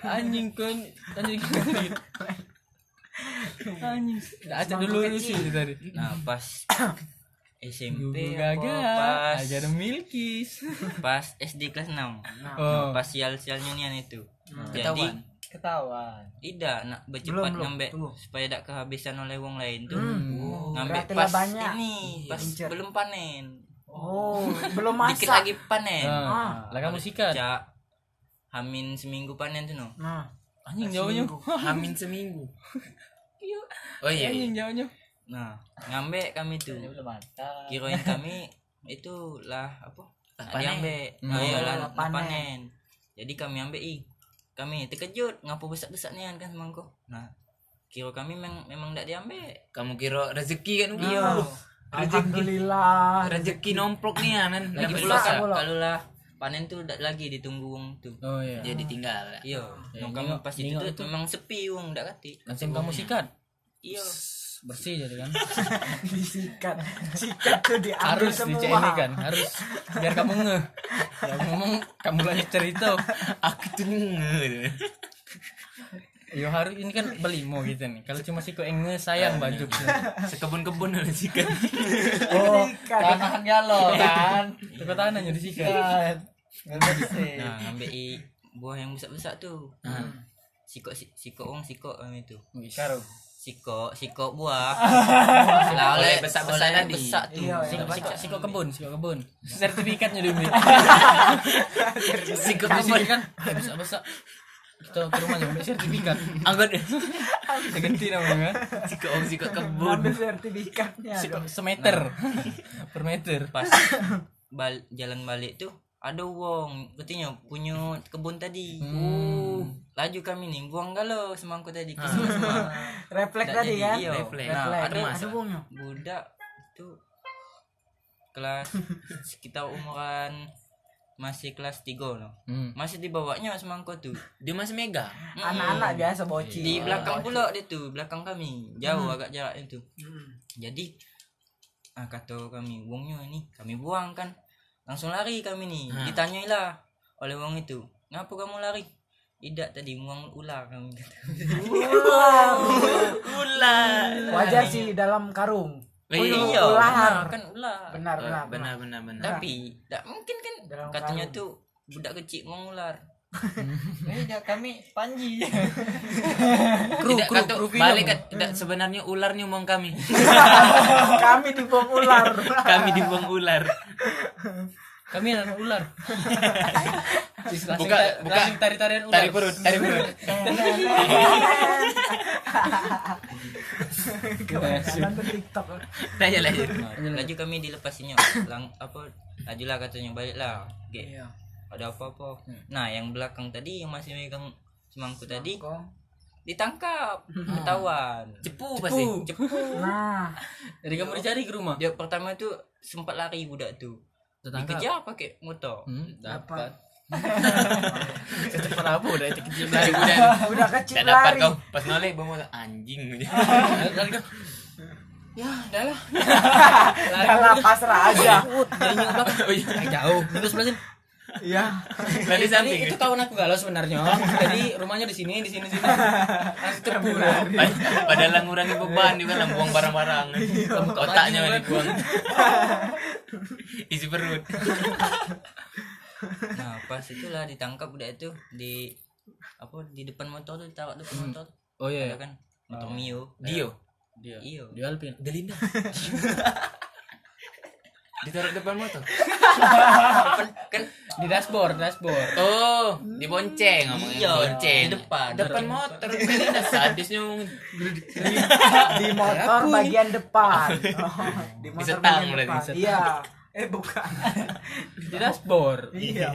Anjing kau anjing kau. [LAUGHS] Anjing. Dah acak dulu dulu sih tadi. nah pas [COUGHS] SMP gagal. pas Ajar milkis. [LAUGHS] pas SD kelas 6 Oh. pas sial-sialnya nian itu jadi Ketahuan. Tidak nak bercepat Belum, tunggu. supaya tak kehabisan oleh wong lain tuh Oh, ngambil berarti pas lah banyak. ini pas Incer. belum panen oh [LAUGHS] belum dikit masak lagi panen Ah, lah kamu sikat. Cak, hamin seminggu panen tuh no nah Anjing jauhnya. [LAUGHS] Hamin seminggu. Oh iya. iya. Anjing jauhnya. Nah ngambil kami tuh kirain kami itu lah apa Hmm. nah, iya Oh, lah lah lah panen. panen. jadi kami ambil ih kami terkejut ngapa besar besar nian kan semangko nah kira kami memang memang tidak diambil Kamu kira rezeki kan? Iya. Rezeki. alhamdulillah Rezeki nomplok nih kan. lagi Dapat pula kalau lah panen tuh tidak lagi ditunggu wong tuh Oh iya. Jadi tinggal. iya Ya, nong kami nengok- pas itu memang sepi wong tidak kati Langsung kamu sikat. iya Bersih jadi kan. [LAUGHS] disikat sikat tuh diambil harus semua ini kan harus biar kamu ngeh ya ngomong kamu lanjut cerita Aku tuh nge. ya harus ini kan belimo gitu nih kalau cuma sih kok yang ngeh sayang baju Sekebun-kebun udah sikat. oh. Tanahan galau kan. tukar tanahnya disikat Sikat. Nah ngambil i buah yang besar besar tuh Hmm. sikok si- sikok wong sikok itu sekarang sikok sikok buah [LAUGHS] lah Oleh besar-besar oleh tadi. besar tuh Iya, Siko, iya. siko, siko kebun, siko kebun. [LAUGHS] Sertifikatnya Di [LAUGHS] sini kebun. kan besar besar. kita ke rumahnya ambil sertifikat Anggot ganti namanya Siko om siko kebun. Ambil sertifikatnya Se- dong. semeter per meter pas bal jalan balik tuh ada wong katanya punya kebun tadi Hmm. laju kami nih buang galau semangkuk tadi Ah. ke semua [LAUGHS] Refleks tadi kan iya. Refleks. nah Refleks. ada masa. Ada budak itu kelas [LAUGHS] sekitar umuran masih kelas 3 no. Hmm. masih dibawanya semangkuk tuh Dia masih mega. Anak-anak biasa bocil. di belakang pula dia tuh belakang kami jauh agak jaraknya tuh Hmm. jadi ah kata kami wongnya ini kami buang kan langsung lari kami nih Hmm. ditanyai lah oleh wong itu ngapa kamu lari tidak tadi buang ular kami kata [LAUGHS] Ular. Wajar sih dalam karung. Oh, iya. iya ular. benar, kan ular Benar, Oh, benar. Benar benar benar. tapi tidak mungkin kan Dalam katanya karung. tuh budak kecil buang ular Beda [LAUGHS] kami Panji. [LAUGHS] Tidak kata balik kan tidak sebenarnya ularnya omong kami. Kami dibuang ular. kami dibuang ular. Kami anak ular. Buka buka. tari tarian ular. Tari perut, tari perut. Tanya lagi. Laju kami dilepasinya lang apa lajulah katanya baliklah Ge, Iya. ada apa-apa. Nah yang belakang tadi yang masih megang semangkuk tadi Ditangkap ketahuan Cepu pasti. cepu [LAUGHS] Nah, jadi kamu dicari ke rumah dia pertama itu sempat lari budak tuh tertangkap dikejar pakai motor hmm, dapat. [LAUGHS] kecepat apa udah itu kecil Lari udah. Udah kecil Tak dapat lari. kau. Pas noleh bawa anjing. lari [LAUGHS] kan ya udah lah Jangan pasrah aja. dari Oh iya. Jauh terus belasin Iya. Jadi samping. itu kawan aku galau sebenarnya jadi rumahnya di sini di sini di sini cepu Padahal ngurangi beban juga lah buang barang-barang. Otaknya baju, kan. dibuang. Isi perut. nah pas itulah ditangkap budak itu di apa di depan motor tuh ditaruh depan motor oh iya ada kan motor mio Dio. dia iyo di Alpin Delinda. [LAUGHS] Ditaruh depan motor. [LAUGHS] kan di dashboard dashboard Oh, dibonceng ngomongnya. Iya, bonceng. di depan. Depan motor. [LAUGHS] Delinda sadisnya ngomong. Di motor bagian depan. [LAUGHS] Oh, di motor Disetang bagian depan. Iya. Eh bukan. di dashboard Iya.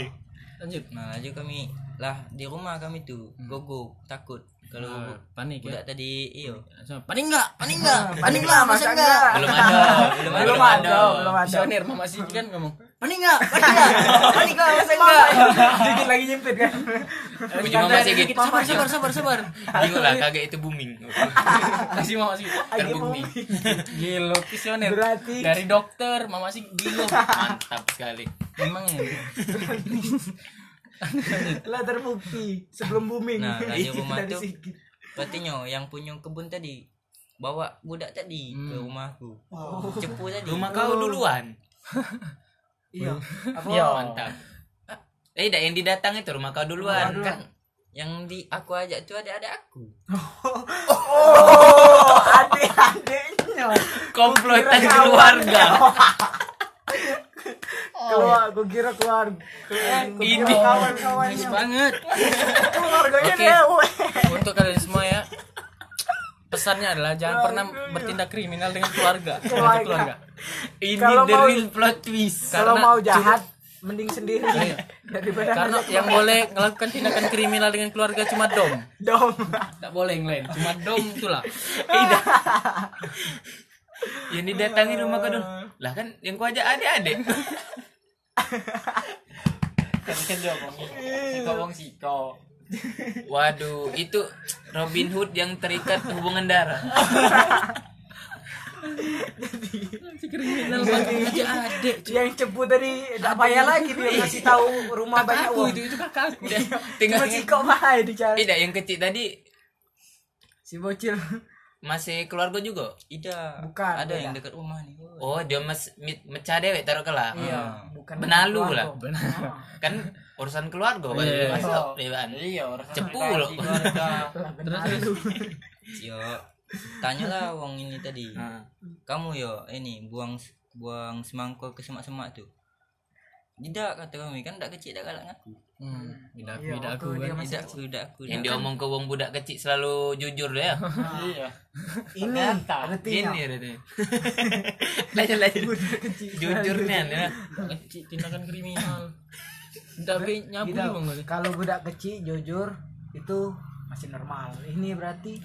lanjut nah laju kami lah di rumah kami tuh gogo takut kalau Ah, panik ya tadi iyo panik enggak panik enggak [LAUGHS] Panik lah masa enggak? Belum ada. Belum, [LAUGHS] Belum ada, belum ada. visioner mama sih kan ngomong Panik enggak? Panik enggak? [LAUGHS] Panik lah masa enggak? Dikit lagi nyempit kan. Puji mama sih gitu. sabar sabar sabar sabar Bingung lah kagak itu booming. kasih mama sih Terbukti. gilo visioner Berarti- dari dokter mama sih gilo Mantap sekali. memang ya [LAUGHS] Lah terbukti sebelum booming. Nah, [LAUGHS] Iya, rumah tuh. berarti nyo yang punya kebun tadi bawa budak tadi ke rumahku cepu tadi Rumah kau duluan. [LAUGHS] Iya. Apa? Iya. Mantap. Eh, dah yang didatang itu rumah kau duluan. Rumah Kan yang di aku ajak tuh ada ada aku Oh, adik-adiknya. komplotan Kira keluarga. Keluar, gue kira keluar. Kira Ini. kawan-kawannya. Banget Keluarganya dewe. untuk kalian semua ya pesannya adalah jangan pernah bertindak kriminal dengan [LAUGHS] keluarga dengan keluarga Ini Kalau the mau- real plot twist. Kalau mau jahat mending sendiri daripada karena yang boleh melakukan tindakan kriminal dengan keluarga cuma dom dom. tidak boleh yang lain cuma dom itulah [LAUGHS] Yang didatangi rumah kau dulu. Lah kan yang kau ajak adik-adik. Kan kan dia ngomong. Siko wong siko. Waduh, itu Robin Hood yang terikat hubungan darah. si kriminal aja ada Yang cepu tadi tidak payah lagi dia kasih tahu rumah banyak aku uang. itu itu kakakku Tinggal Cuma si kok bahaya dicari. tidak yang kecil tadi Si bocil. Masih keluarga juga. tidak Bukan, ada beda. yang dekat rumah nih Oh, dia mas mecah dewek taruh kelah. Iya, bukan Benalu keluarga. lah. [LAUGHS] Kan urusan keluarga kan. Iya, iya. Masuk, dewan. Iya, Cepu keluarga. [LAUGHS] Benalu. yo tanyalah wong ini tadi kamu yo ini buang buang semangkuk ke semak-semak tuh tidak kata kami kan tidak kecil dah galak ngaku Hmm, tidak Iya, tidak waktu aku kan. tidak aku tidak aku Yang diomong ke wong budak kecil selalu jujur ya. Iya. [LAUGHS] ini artinya Gini katanya. Lanjut lanjut. Jujur nih ya. Kecil tindakan kriminal. Be nyabu bang kalau budak kecil jujur itu masih normal ini berarti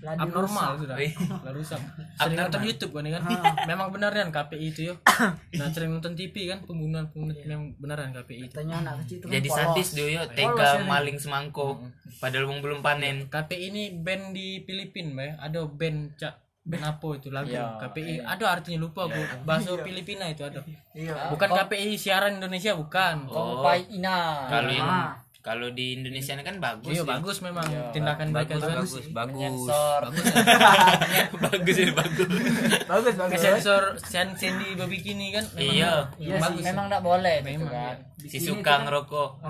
lagi Abnormal rusak. sudah. Lah rusak. Sering nonton YouTube kan kan. Memang benar kan KPI itu ya. [COUGHS] Nah sering nonton TV kan pembunuhan pembunuhan memang beneran KPI itu. katanya anak kecil itu kan Jadi sadis dia yo tega ini. maling semangko. Padahal wong belum panen. KPI ini band di Filipina, Bay. Ada band cak band apa itu lagu Iya, KPI ada artinya lupa aku bahasa Filipina itu ada iya bukan KPI siaran Indonesia bukan Kompai Ina. Kalau yang Ah. Kalau di Indonesia ini kan bagus. iya ya. bagus memang. Tindakan mereka bagus kan bagus. Bagus Menyensor. bagus ya bagus. [LAUGHS] bagus bagus. Sensor sen sendi bikini kan memang Iya. Iya bagus. sih. Memang enggak boleh itu Memang, kan. Si suka ngerokok. [LAUGHS]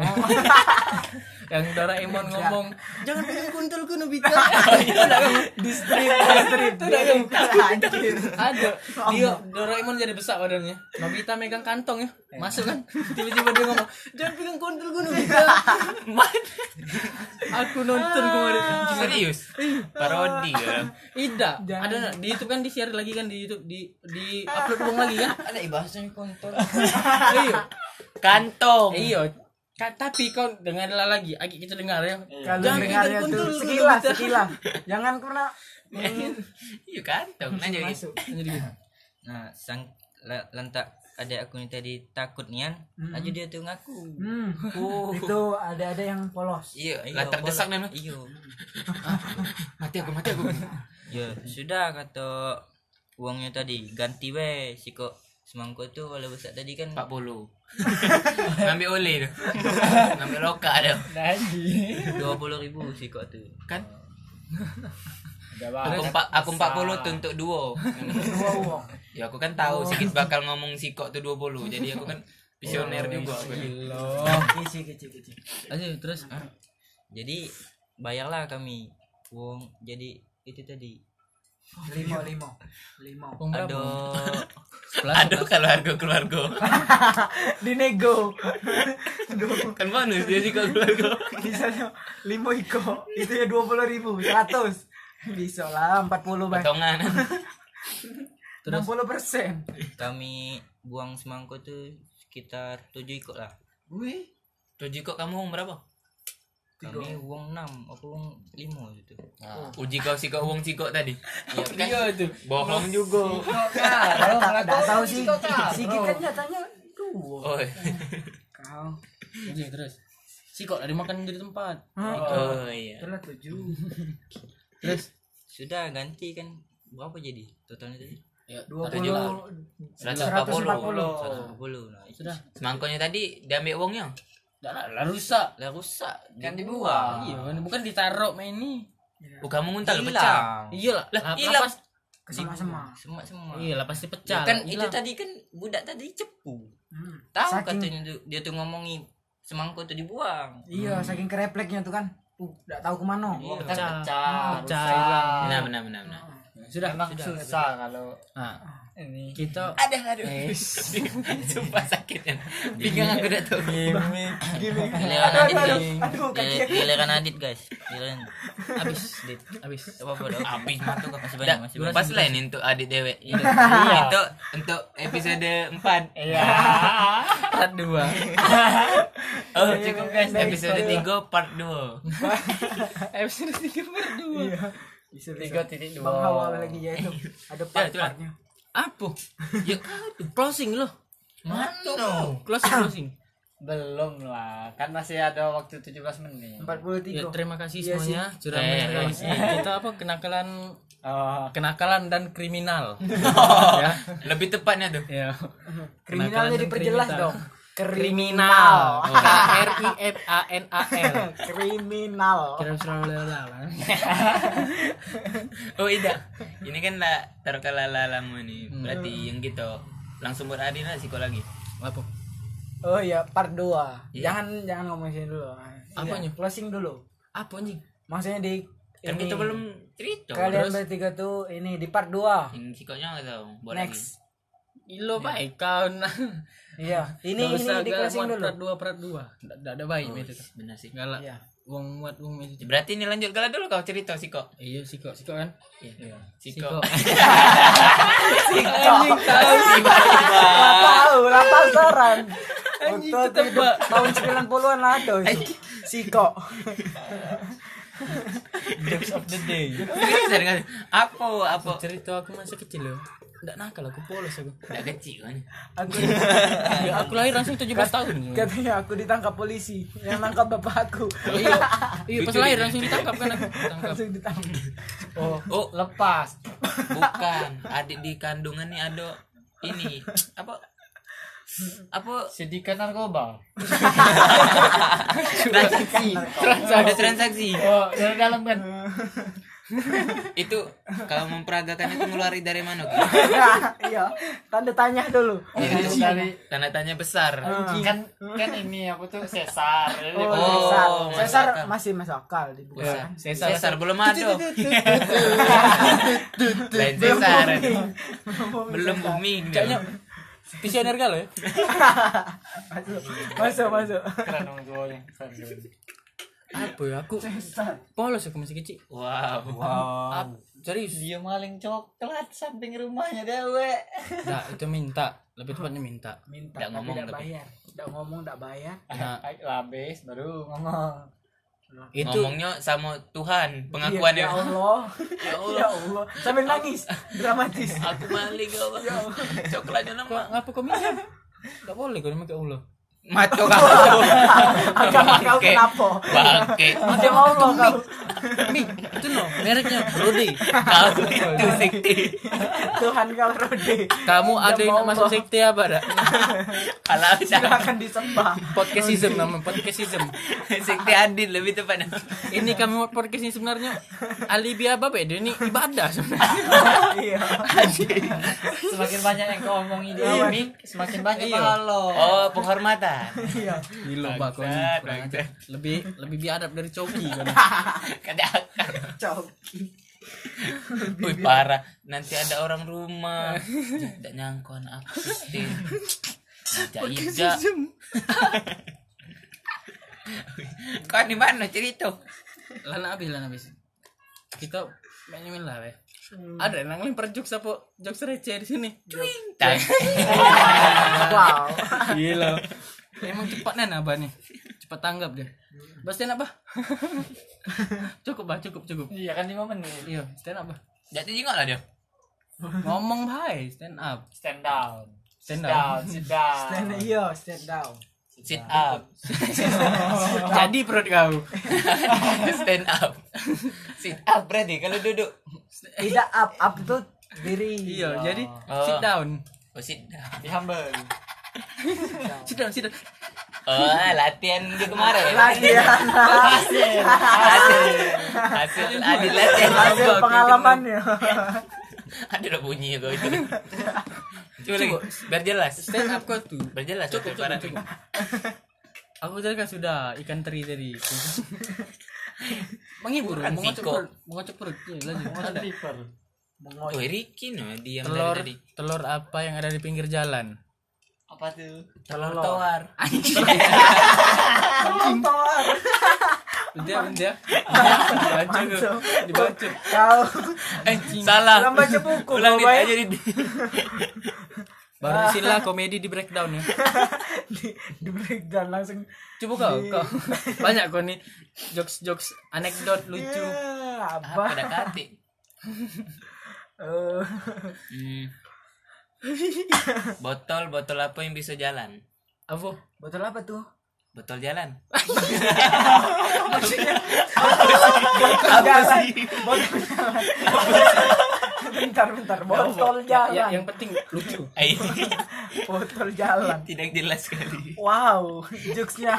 yang Doraemon ngomong jangan [LAUGHS] pegang kuntul ku Nobita itu ada kan di strip strip. itu ada kan ada. Dia Doraemon jadi besar badannya. Nobita megang kantong ya. Masuk kan? Tiba-tiba dia ngomong jangan pegang kuntul ku Nobita aku nonton kemarin. Serius? Parodi ya. tidak. Ada di itu kan di share lagi kan di YouTube di di upload ulang lagi kan? Ada ibahasanya kontol. [LAUGHS] iya. Kantong. iya. Ka- tapi kau dengarlah lagi Agi kita dengar ya. Kalau Jangan dengarnya tuh. sekilas sekilas. Jangan pernah [LAUGHS] Iya kantong. Lanjut. masuk Jadi gitu. nah sang la- lantak ada aku yang tadi takut nian aja dia tuh ngaku hmm. itu ada ada yang polos Iya, Iya, lah terdesak nih. iya [LAUGHS] Mati aku, mati aku. ya sudah kata uangnya tadi ganti we si kok semangko itu kalau besar tadi kan 40. [LAUGHS] Ngambil oleh tu. Ngambil loka dah. dua puluh ribu si kok tuh Kan? Aku empat aku 40 tu untuk duo. dua uang Ya aku kan tahu sikit bakal ngomong sikok tu 20. Jadi aku kan visioner juga aku. kecil kecil kecil Aja terus jadi bayarlah kami uang jadi itu tadi. Lima lima lima ada Aduh. Kalau harga keluarga. [LAUGHS] dinego. Kan bonus dia sih kalau keluarga. misalnya lima iko. Itu ya dua puluh ribu seratus bisa lah empat puluh bang Potongan. [LAUGHS] enam puluh persen kami buang semangko tuh sekitar tujuh ikut lah wih Tujuh kok kamu umur berapa? kami uang enam apa uang lima gitu Uji kau sikok uang sikok tadi. Iya itu. Bohong juga. tak [LAUGHS] tak tahu sih si kan nyatanya dua Oh. kau Aja terus. Si kok dari makan dari tempat. Oh iya. itulah tujuh [LAUGHS] Terus sudah ganti kan berapa jadi totalnya tadi ya dua tadi lah. puluh 140. 140 nah itu Sudah. Semangkonya tadi diambil uangnya. Dah lah, lah rusak. lah rusak Kan dibuang. Iya, kan bukan ditaruh main ini. Bukan menguntal pecah. hilang Iya lah. Hilang. pas- kesema sema semua semua Iya lah pasti Ya pecah. kan itu tadi kan budak tadi cepu Hmm. tahu Saking- katanya dia tuh ngomongin semangko tuh dibuang iya saking kerepliknya tuh kan uh nggak tahu ke mana. Kan Pecah. pecah, Pecah, hilang. Benar benar benar benar. Sudah. Emang susah kalau Nah, ini. kita Ada ada. [LAUGHS] Sumpah sakitnya. Pinggang aku dah tahu. giliran adit guys aduh Giliran- adit guys giliran habis, Dit. Habis. apa apa dong Habis matu kau. Masih banyak, masih banyak. Pas lain untuk adik dewek. Iya. Untuk untuk episode 4. Iya. [LAUGHS] Part 2. [LAUGHS] Oh, cukup guys. Episode 3 part 2. Episode 3 part 2. Iya. bisa bisa Tiga titik dua. bang hawa lagi ya itu ada part itulah. partnya Apa? Ya, closing loh. Mana? Closing closing. [COUGHS] Belum lah. Kan masih ada waktu 17 menit. empat puluh Ya, tiga terima kasih Iya semuanya sudah Eh, [LAUGHS] kita apa kenakalan Oh, kenakalan dan kriminal. [LAUGHS] ya. Lebih tepatnya tuh. Ya. kriminalnya diperjelas kriminal. dong [LAUGHS] Kriminal. K R I M A N A L. kriminal. [LAUGHS] Oh iya. Ini kan lah lama nih. Berarti yang gitu langsung beradi lah lagi. Apa? oh iya part dua Iya. jangan jangan ngomong sini dulu Apanya? Iya, closing dulu Apa anjing? maksudnya di Kan ini, kita belum cerita. kalian Terus? bertiga tuh ini di part dua Yang sikonya nggak tahu. Lagi. next Ilo baik kau nah. Iya, ini Nggak ini di gak closing dulu. Prat dua prat dua. Nggak ada baik itu. Benar sih. Galak. Iya. Wong muat wong itu. Berarti ini lanjut kala dulu kau cerita sih kok. Iya siko siko kan. Iya. Siko. Siko. [LAUGHS] Anjing tahu Lah tahu, lah pasaran. Anjing Untuk Pak. tahun 90-an ada itu. Siko. Jokes of the day. Apa apa? cerita aku masa kecil loh. Nggak nakal aku polos aku. Enggak kecil kan. Aku [LAUGHS] Ya, aku lahir langsung 17 tahun. katanya aku ditangkap polisi yang nangkap bapakku. Iya, iya pas lahir langsung ditangkap kan aku. [LAUGHS] Tangkap. Langsung ditangkap. Oh, Oh, lepas. bukan. Adik di kandungan nih ada ini apa? Apa Sidikan narkoba. transaksi? Ada transaksi. Oh, dalam kan. [LAUGHS] [LAUGHS] Itu kalau memperagakan itu ngeluarin dari mana? Ki? [LAUGHS] Iya, tanda tanya dulu. Itu dari Tanda tanya besar. kan kan ini apa tuh sesar. Oh. Oh, akal. masih masuk akal di Ya, bukan. Sesar. Cesar belum ada. [LAUGHS] Lain Cesar. Belum booming. Kayaknya visioner kali ya. Masuk, masuk. keren dong. Apa ya aku polos aku masih kecil. Wow. Wow. Serius. Dia maling coklat samping rumahnya dewe. Nah, itu minta. Lebih tepatnya minta. Minta Nggak tapi ngomong tidak tapi. bayar. Tidak ngomong, tidak bayar. Nah, Ay, Labis baru ngomong. itu Ngomongnya sama Tuhan, Iya, pengakuannya. ya Allah. [LAUGHS] Ya Ya Allah. Sambil nangis. Dramatis. Aku maling kau. Coklatnya kok nama. ngapa kau minta? Enggak boleh kau pakai Allah. Maco kau. Agama kau kenapa? Bangke. Macam Allah kau. Mi, itu no, mereknya Rodi. Kau [LAUGHS] itu sekti. Tuhan kau Rode. Kamu ada yang masuk sekte apa dak? [LAUGHS] Kalau Silakan disembah. Podcastism nama podcastism. [LAUGHS] sekti adil lebih tepatnya. Ini kami buat podcast ini sebenarnya alibi apa Pak? Ini ibadah sebenarnya. Iya. Semakin banyak yang kau omongin di ini, semakin banyak Iya. pahala. Oh, penghormatan. Iya. Gila Bangsat, bangsat. Lebih lebih biadab dari coki [LAUGHS] kan. Coki. Wih parah. Nanti ada orang rumah. Tidak nyangkau anak. Jaib jak. Kau di mana cerita? Lana habis lana habis. Kita main lah weh. Ada yang lempar jokes apa jokes receh di sini. Tak. [LAUGHS] Wow. Gila. Emang cepat nen apa nih? Cepat tanggap dia. Bastian apa? [LAUGHS] cukup bah, cukup cukup. Iya kan 5 menit. Iya, stand up bah. Jadi jengok lah dia. Ngomong bhai, stand up. Stand down. Stand down, up. sit down. Stand iya, stand down. Sit up. [LAUGHS] Jadi perut kau. [LAUGHS] Stand up. Sit up berarti kalau duduk. Tidak up, up tuh diri. Iya, jadi Oh. sit down. Oh, sit down. Di humble. Sit down. Oh, latihan di kemarin. Latihan. hasil hasil adil latihan Hasil pengalamannya. ada udah bunyi kau itu coba lagi biar jelas Stand up kau tuh. biar jelas Cukup, cukup, cukup. Aku tadi kan sudah ikan teri tadi. [LAUGHS] Menghibur, mengocok perut, mengocok perut. Iya, lanjut. Ada. Stripper. oh Ricky no diam Telur, dari tadi telur apa yang ada di pinggir jalan? Apa tuh? telur tawar Motor. Dia, dia. Dibaca kau. Dibaca. Kau eh salah Ulang baca buku, ulang Bay. aja di Baru sila komedi di breakdown ya. [LAUGHS] di, di breakdown langsung. Coba kau, kau. Banyak kau nih jokes-jokes anekdot lucu. Ya, apa apa? ada kati [LAUGHS] Eh, hmm. [LAUGHS] botol botol apa yang bisa jalan Apa? botol apa tuh? botol jalan Apa sih? Botol jalan. bentar, bentar. Botol Ya, jalan. yang penting lucu. Botol jalan. tidak jelas sekali Wow, jokesnya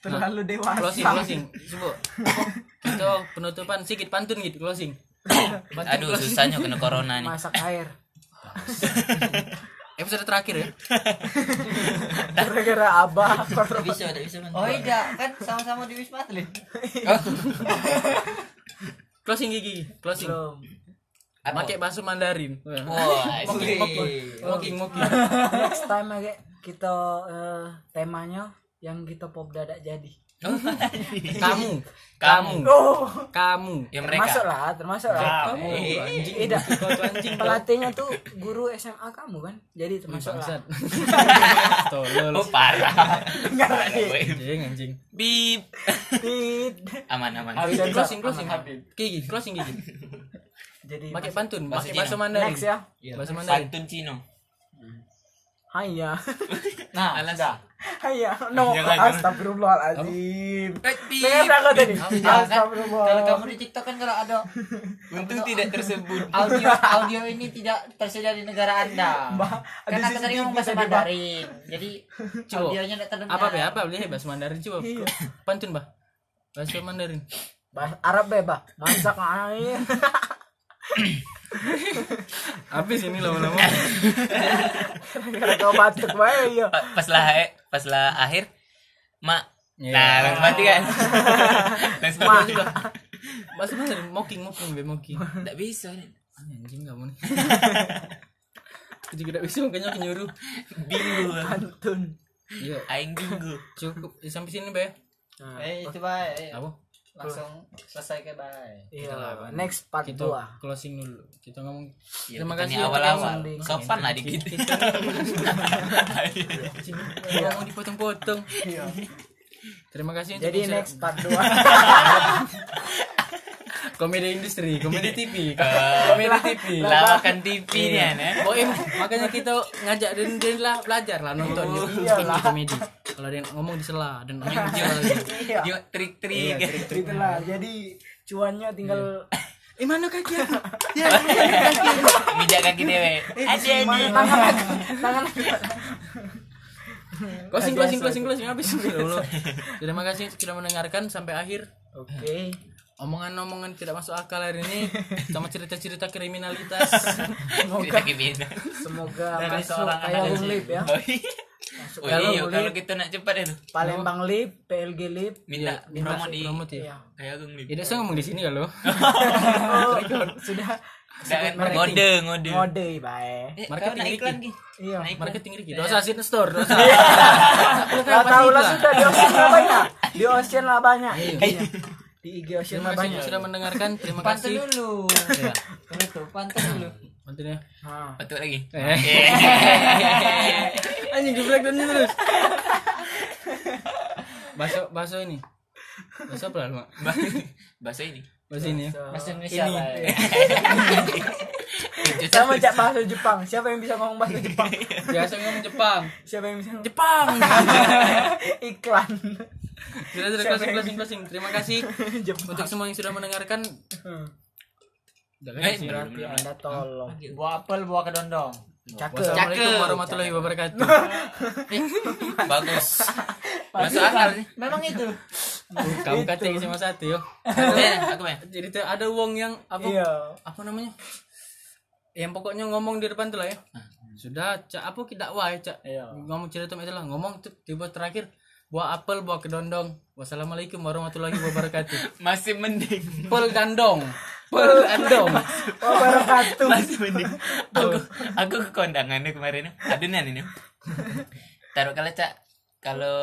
terlalu dewasa. Closing, closing. Coba. Kita penutupan sedikit pantun gitu closing. Aduh susahnya kena corona nih Masak air. Episode terakhir ya. Gara-gara abah bisa tidak bisa Oh iya, kan sama-sama di Wisma Atlet. Closing gigi, closing. Belum. pakai bahasa Mandarin. Wah, mocking sih. mocking mocking next time aja kita eh, temanya yang kita pop dadak jadi kamu. Kamu. Oh. Kamu. Ya mereka. termasuk lah termasuk lah kamu. Eh, anjing. Tidak anjing pelatihnya tuh guru SMA kamu kan? Jadi termasuk lah [LAUGHS] tolol. Oh parah. anjing anjing. Bip. Tit. Aman aman. Closing, closing closing Habib. gigi closing gigi. Jadi pakai pantun Bahasa pakai bahasa. Mandarin. Next ya. Bahasa Mandarin. Pantun Cino. Haya Nah, Alas. Haya [LAUGHS] no Jangan, jangan. Astagfirullahaladzim Eh, Dengar bip. aku tadi. Kalau Astagfirullah kamu di TikTok kan kalau ada [LAUGHS] Untung tidak tersebut. audio audio ini tidak tersedia di negara Anda. [LAUGHS] Karena aku tadi ngomong bahasa Bah. Mandarin. Jadi Coba. audionya tidak terdengar. apa be apa boleh bahasa Mandarin coba Iya. pantun bah bahasa Mandarin Bahasa Arab bebas masak air apa sih ini lama-lama kau batuk bae ya Pa- Pas lah eh, pas lah akhir mak Iya. Nah, langsung mati kan. langsung Ma. mati juga. bahasa Mandarin mocking mocking be mocking Enggak bisa anjing kamu nih aku juga tidak bisa makanya aku nyuruh Bingung. pantun iya Aing bingung. cukup Eh, sampai sini be Eh, itu baik. apa Langsung selesai ke baik. iya next part kita 2 closing dulu. Kita ngomong Ya, terima kasih awal-awal. yang- Sopan lah dikit. kita Iya, mau dipotong-potong terima kasih untuk jadi next part 2 [LAUGHS] komedi industri [LAUGHS] komedi TV [LAUGHS] komedi TV Lawakan TV nih ya. Oh em, makanya kita ngajak dan dan lah belajar lah nonton Iyalah. komedi. Kalau ada yang ngomong di sela dan main [LAUGHS] video lagi. Iya. Yuk trik-trik. Itulah jadi cuannya tinggal Eh mana kaki aku? Mijak kaki dewe. Ada nih. tangan aku tangan aku Closing closing closing closing habis. Dulu. Terima kasih sudah mendengarkan sampai akhir. oke Omongan-omongan tidak masuk akal hari ini [LAUGHS] sama cerita-cerita kriminalitas. Cerita gimana? semoga Dari masuk kayak analis. Bung Lip ya Oh iya. masuk Oh kayak iya, kalau kita nak cepat itu Palembang Lip PLG Lip minta minta promo di promote ya. iya kayak Agung nih. Tidak saya ngomong di sini kalau. [LAUGHS] oh, sudah merek ngode ngode. ngode bae Eh, Marketing kau naik iklan Ki. iya. Marketing Ricky. Dosa sin store, dosa. Tahu lah sudah di Ocean lah banyak di Ocean lah banyak Iya. Di IG Ocean Terima kasih banyak sudah mendengarkan. Terima Pantun kasih. dulu. Ya. Kamu tuh pantun dulu. Mantunya. Nah, Betul lagi. Anjing di breakdown terus. Bahasa bahasa ini. Bahasa apa lah? Bahasa ini. Bahasa ini ya. Bahasa Indonesia Ini. [LAUGHS] sama cak bahasa Jepang siapa yang bisa ngomong bahasa Jepang Biasa ngomong Jepang. siapa yang bisa ngomong Jepang. [LAUGHS] iklan Sudah sudah closing closing closing. Terima kasih [LAUGHS] untuk semua yang sudah mendengarkan. Hmm. Jangan Eh, berarti anda tolong Buah apel, buah kedondong. cakep Wassalamualaikum Cakep. warahmatullahi wabarakatuh. [LAUGHS] Bagus. Masuk akal sih. Memang itu. Kamu kata sama satu yo. Eh, aku main. Jadi tuh ada wong yang apa iya apa namanya? Yang pokoknya ngomong di depan tuh lah ya. Sudah, cak apa kita wah cak. Iya. Ngomong cerita itu lah, ngomong tuh tiba terakhir buah apel, buah kedondong. Wassalamualaikum warahmatullahi wabarakatuh. [LAUGHS] Masih mending. Pel gandong. Pel gandong. wabarakatuh Masih mending. Aku aku ke kondangan nih kemarin. Adunan ini. Taruh kalau cak kalau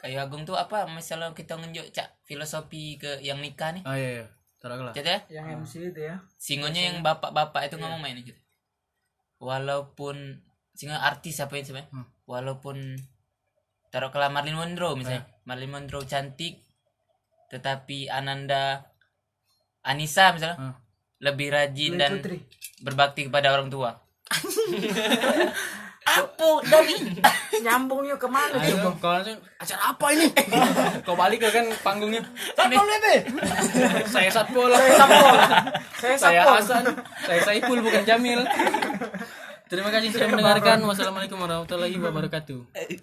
kayak Agung tuh apa misalnya kita nunjuk cak filosofi ke yang nikah nih. Oh iya iya. Taruh lah. Cak ya. yang MC itu ya Singonya yang bapak-bapak itu ngomong main gitu. Walaupun singo artis apa itu sebenarnya? Hmm. Walaupun taruh kalau Marilyn Monroe misalnya. Marilyn Monroe cantik tetapi Ananda Anissa misalnya Hmm. lebih rajin Dwi dan Putri berbakti kepada orang tua. [LAUGHS] apa dari [LAUGHS] nyambungnya ke mana Ayo, kau langsung acara apa ini? [LAUGHS] kau balik ke kan panggungnya. Satpol PP Saya Satpol. saya Satpol saya Saya Hasan. Saya Saiful bukan Jamil. Terima kasih sudah mendengarkan. Wassalamualaikum warahmatullahi wabarakatuh.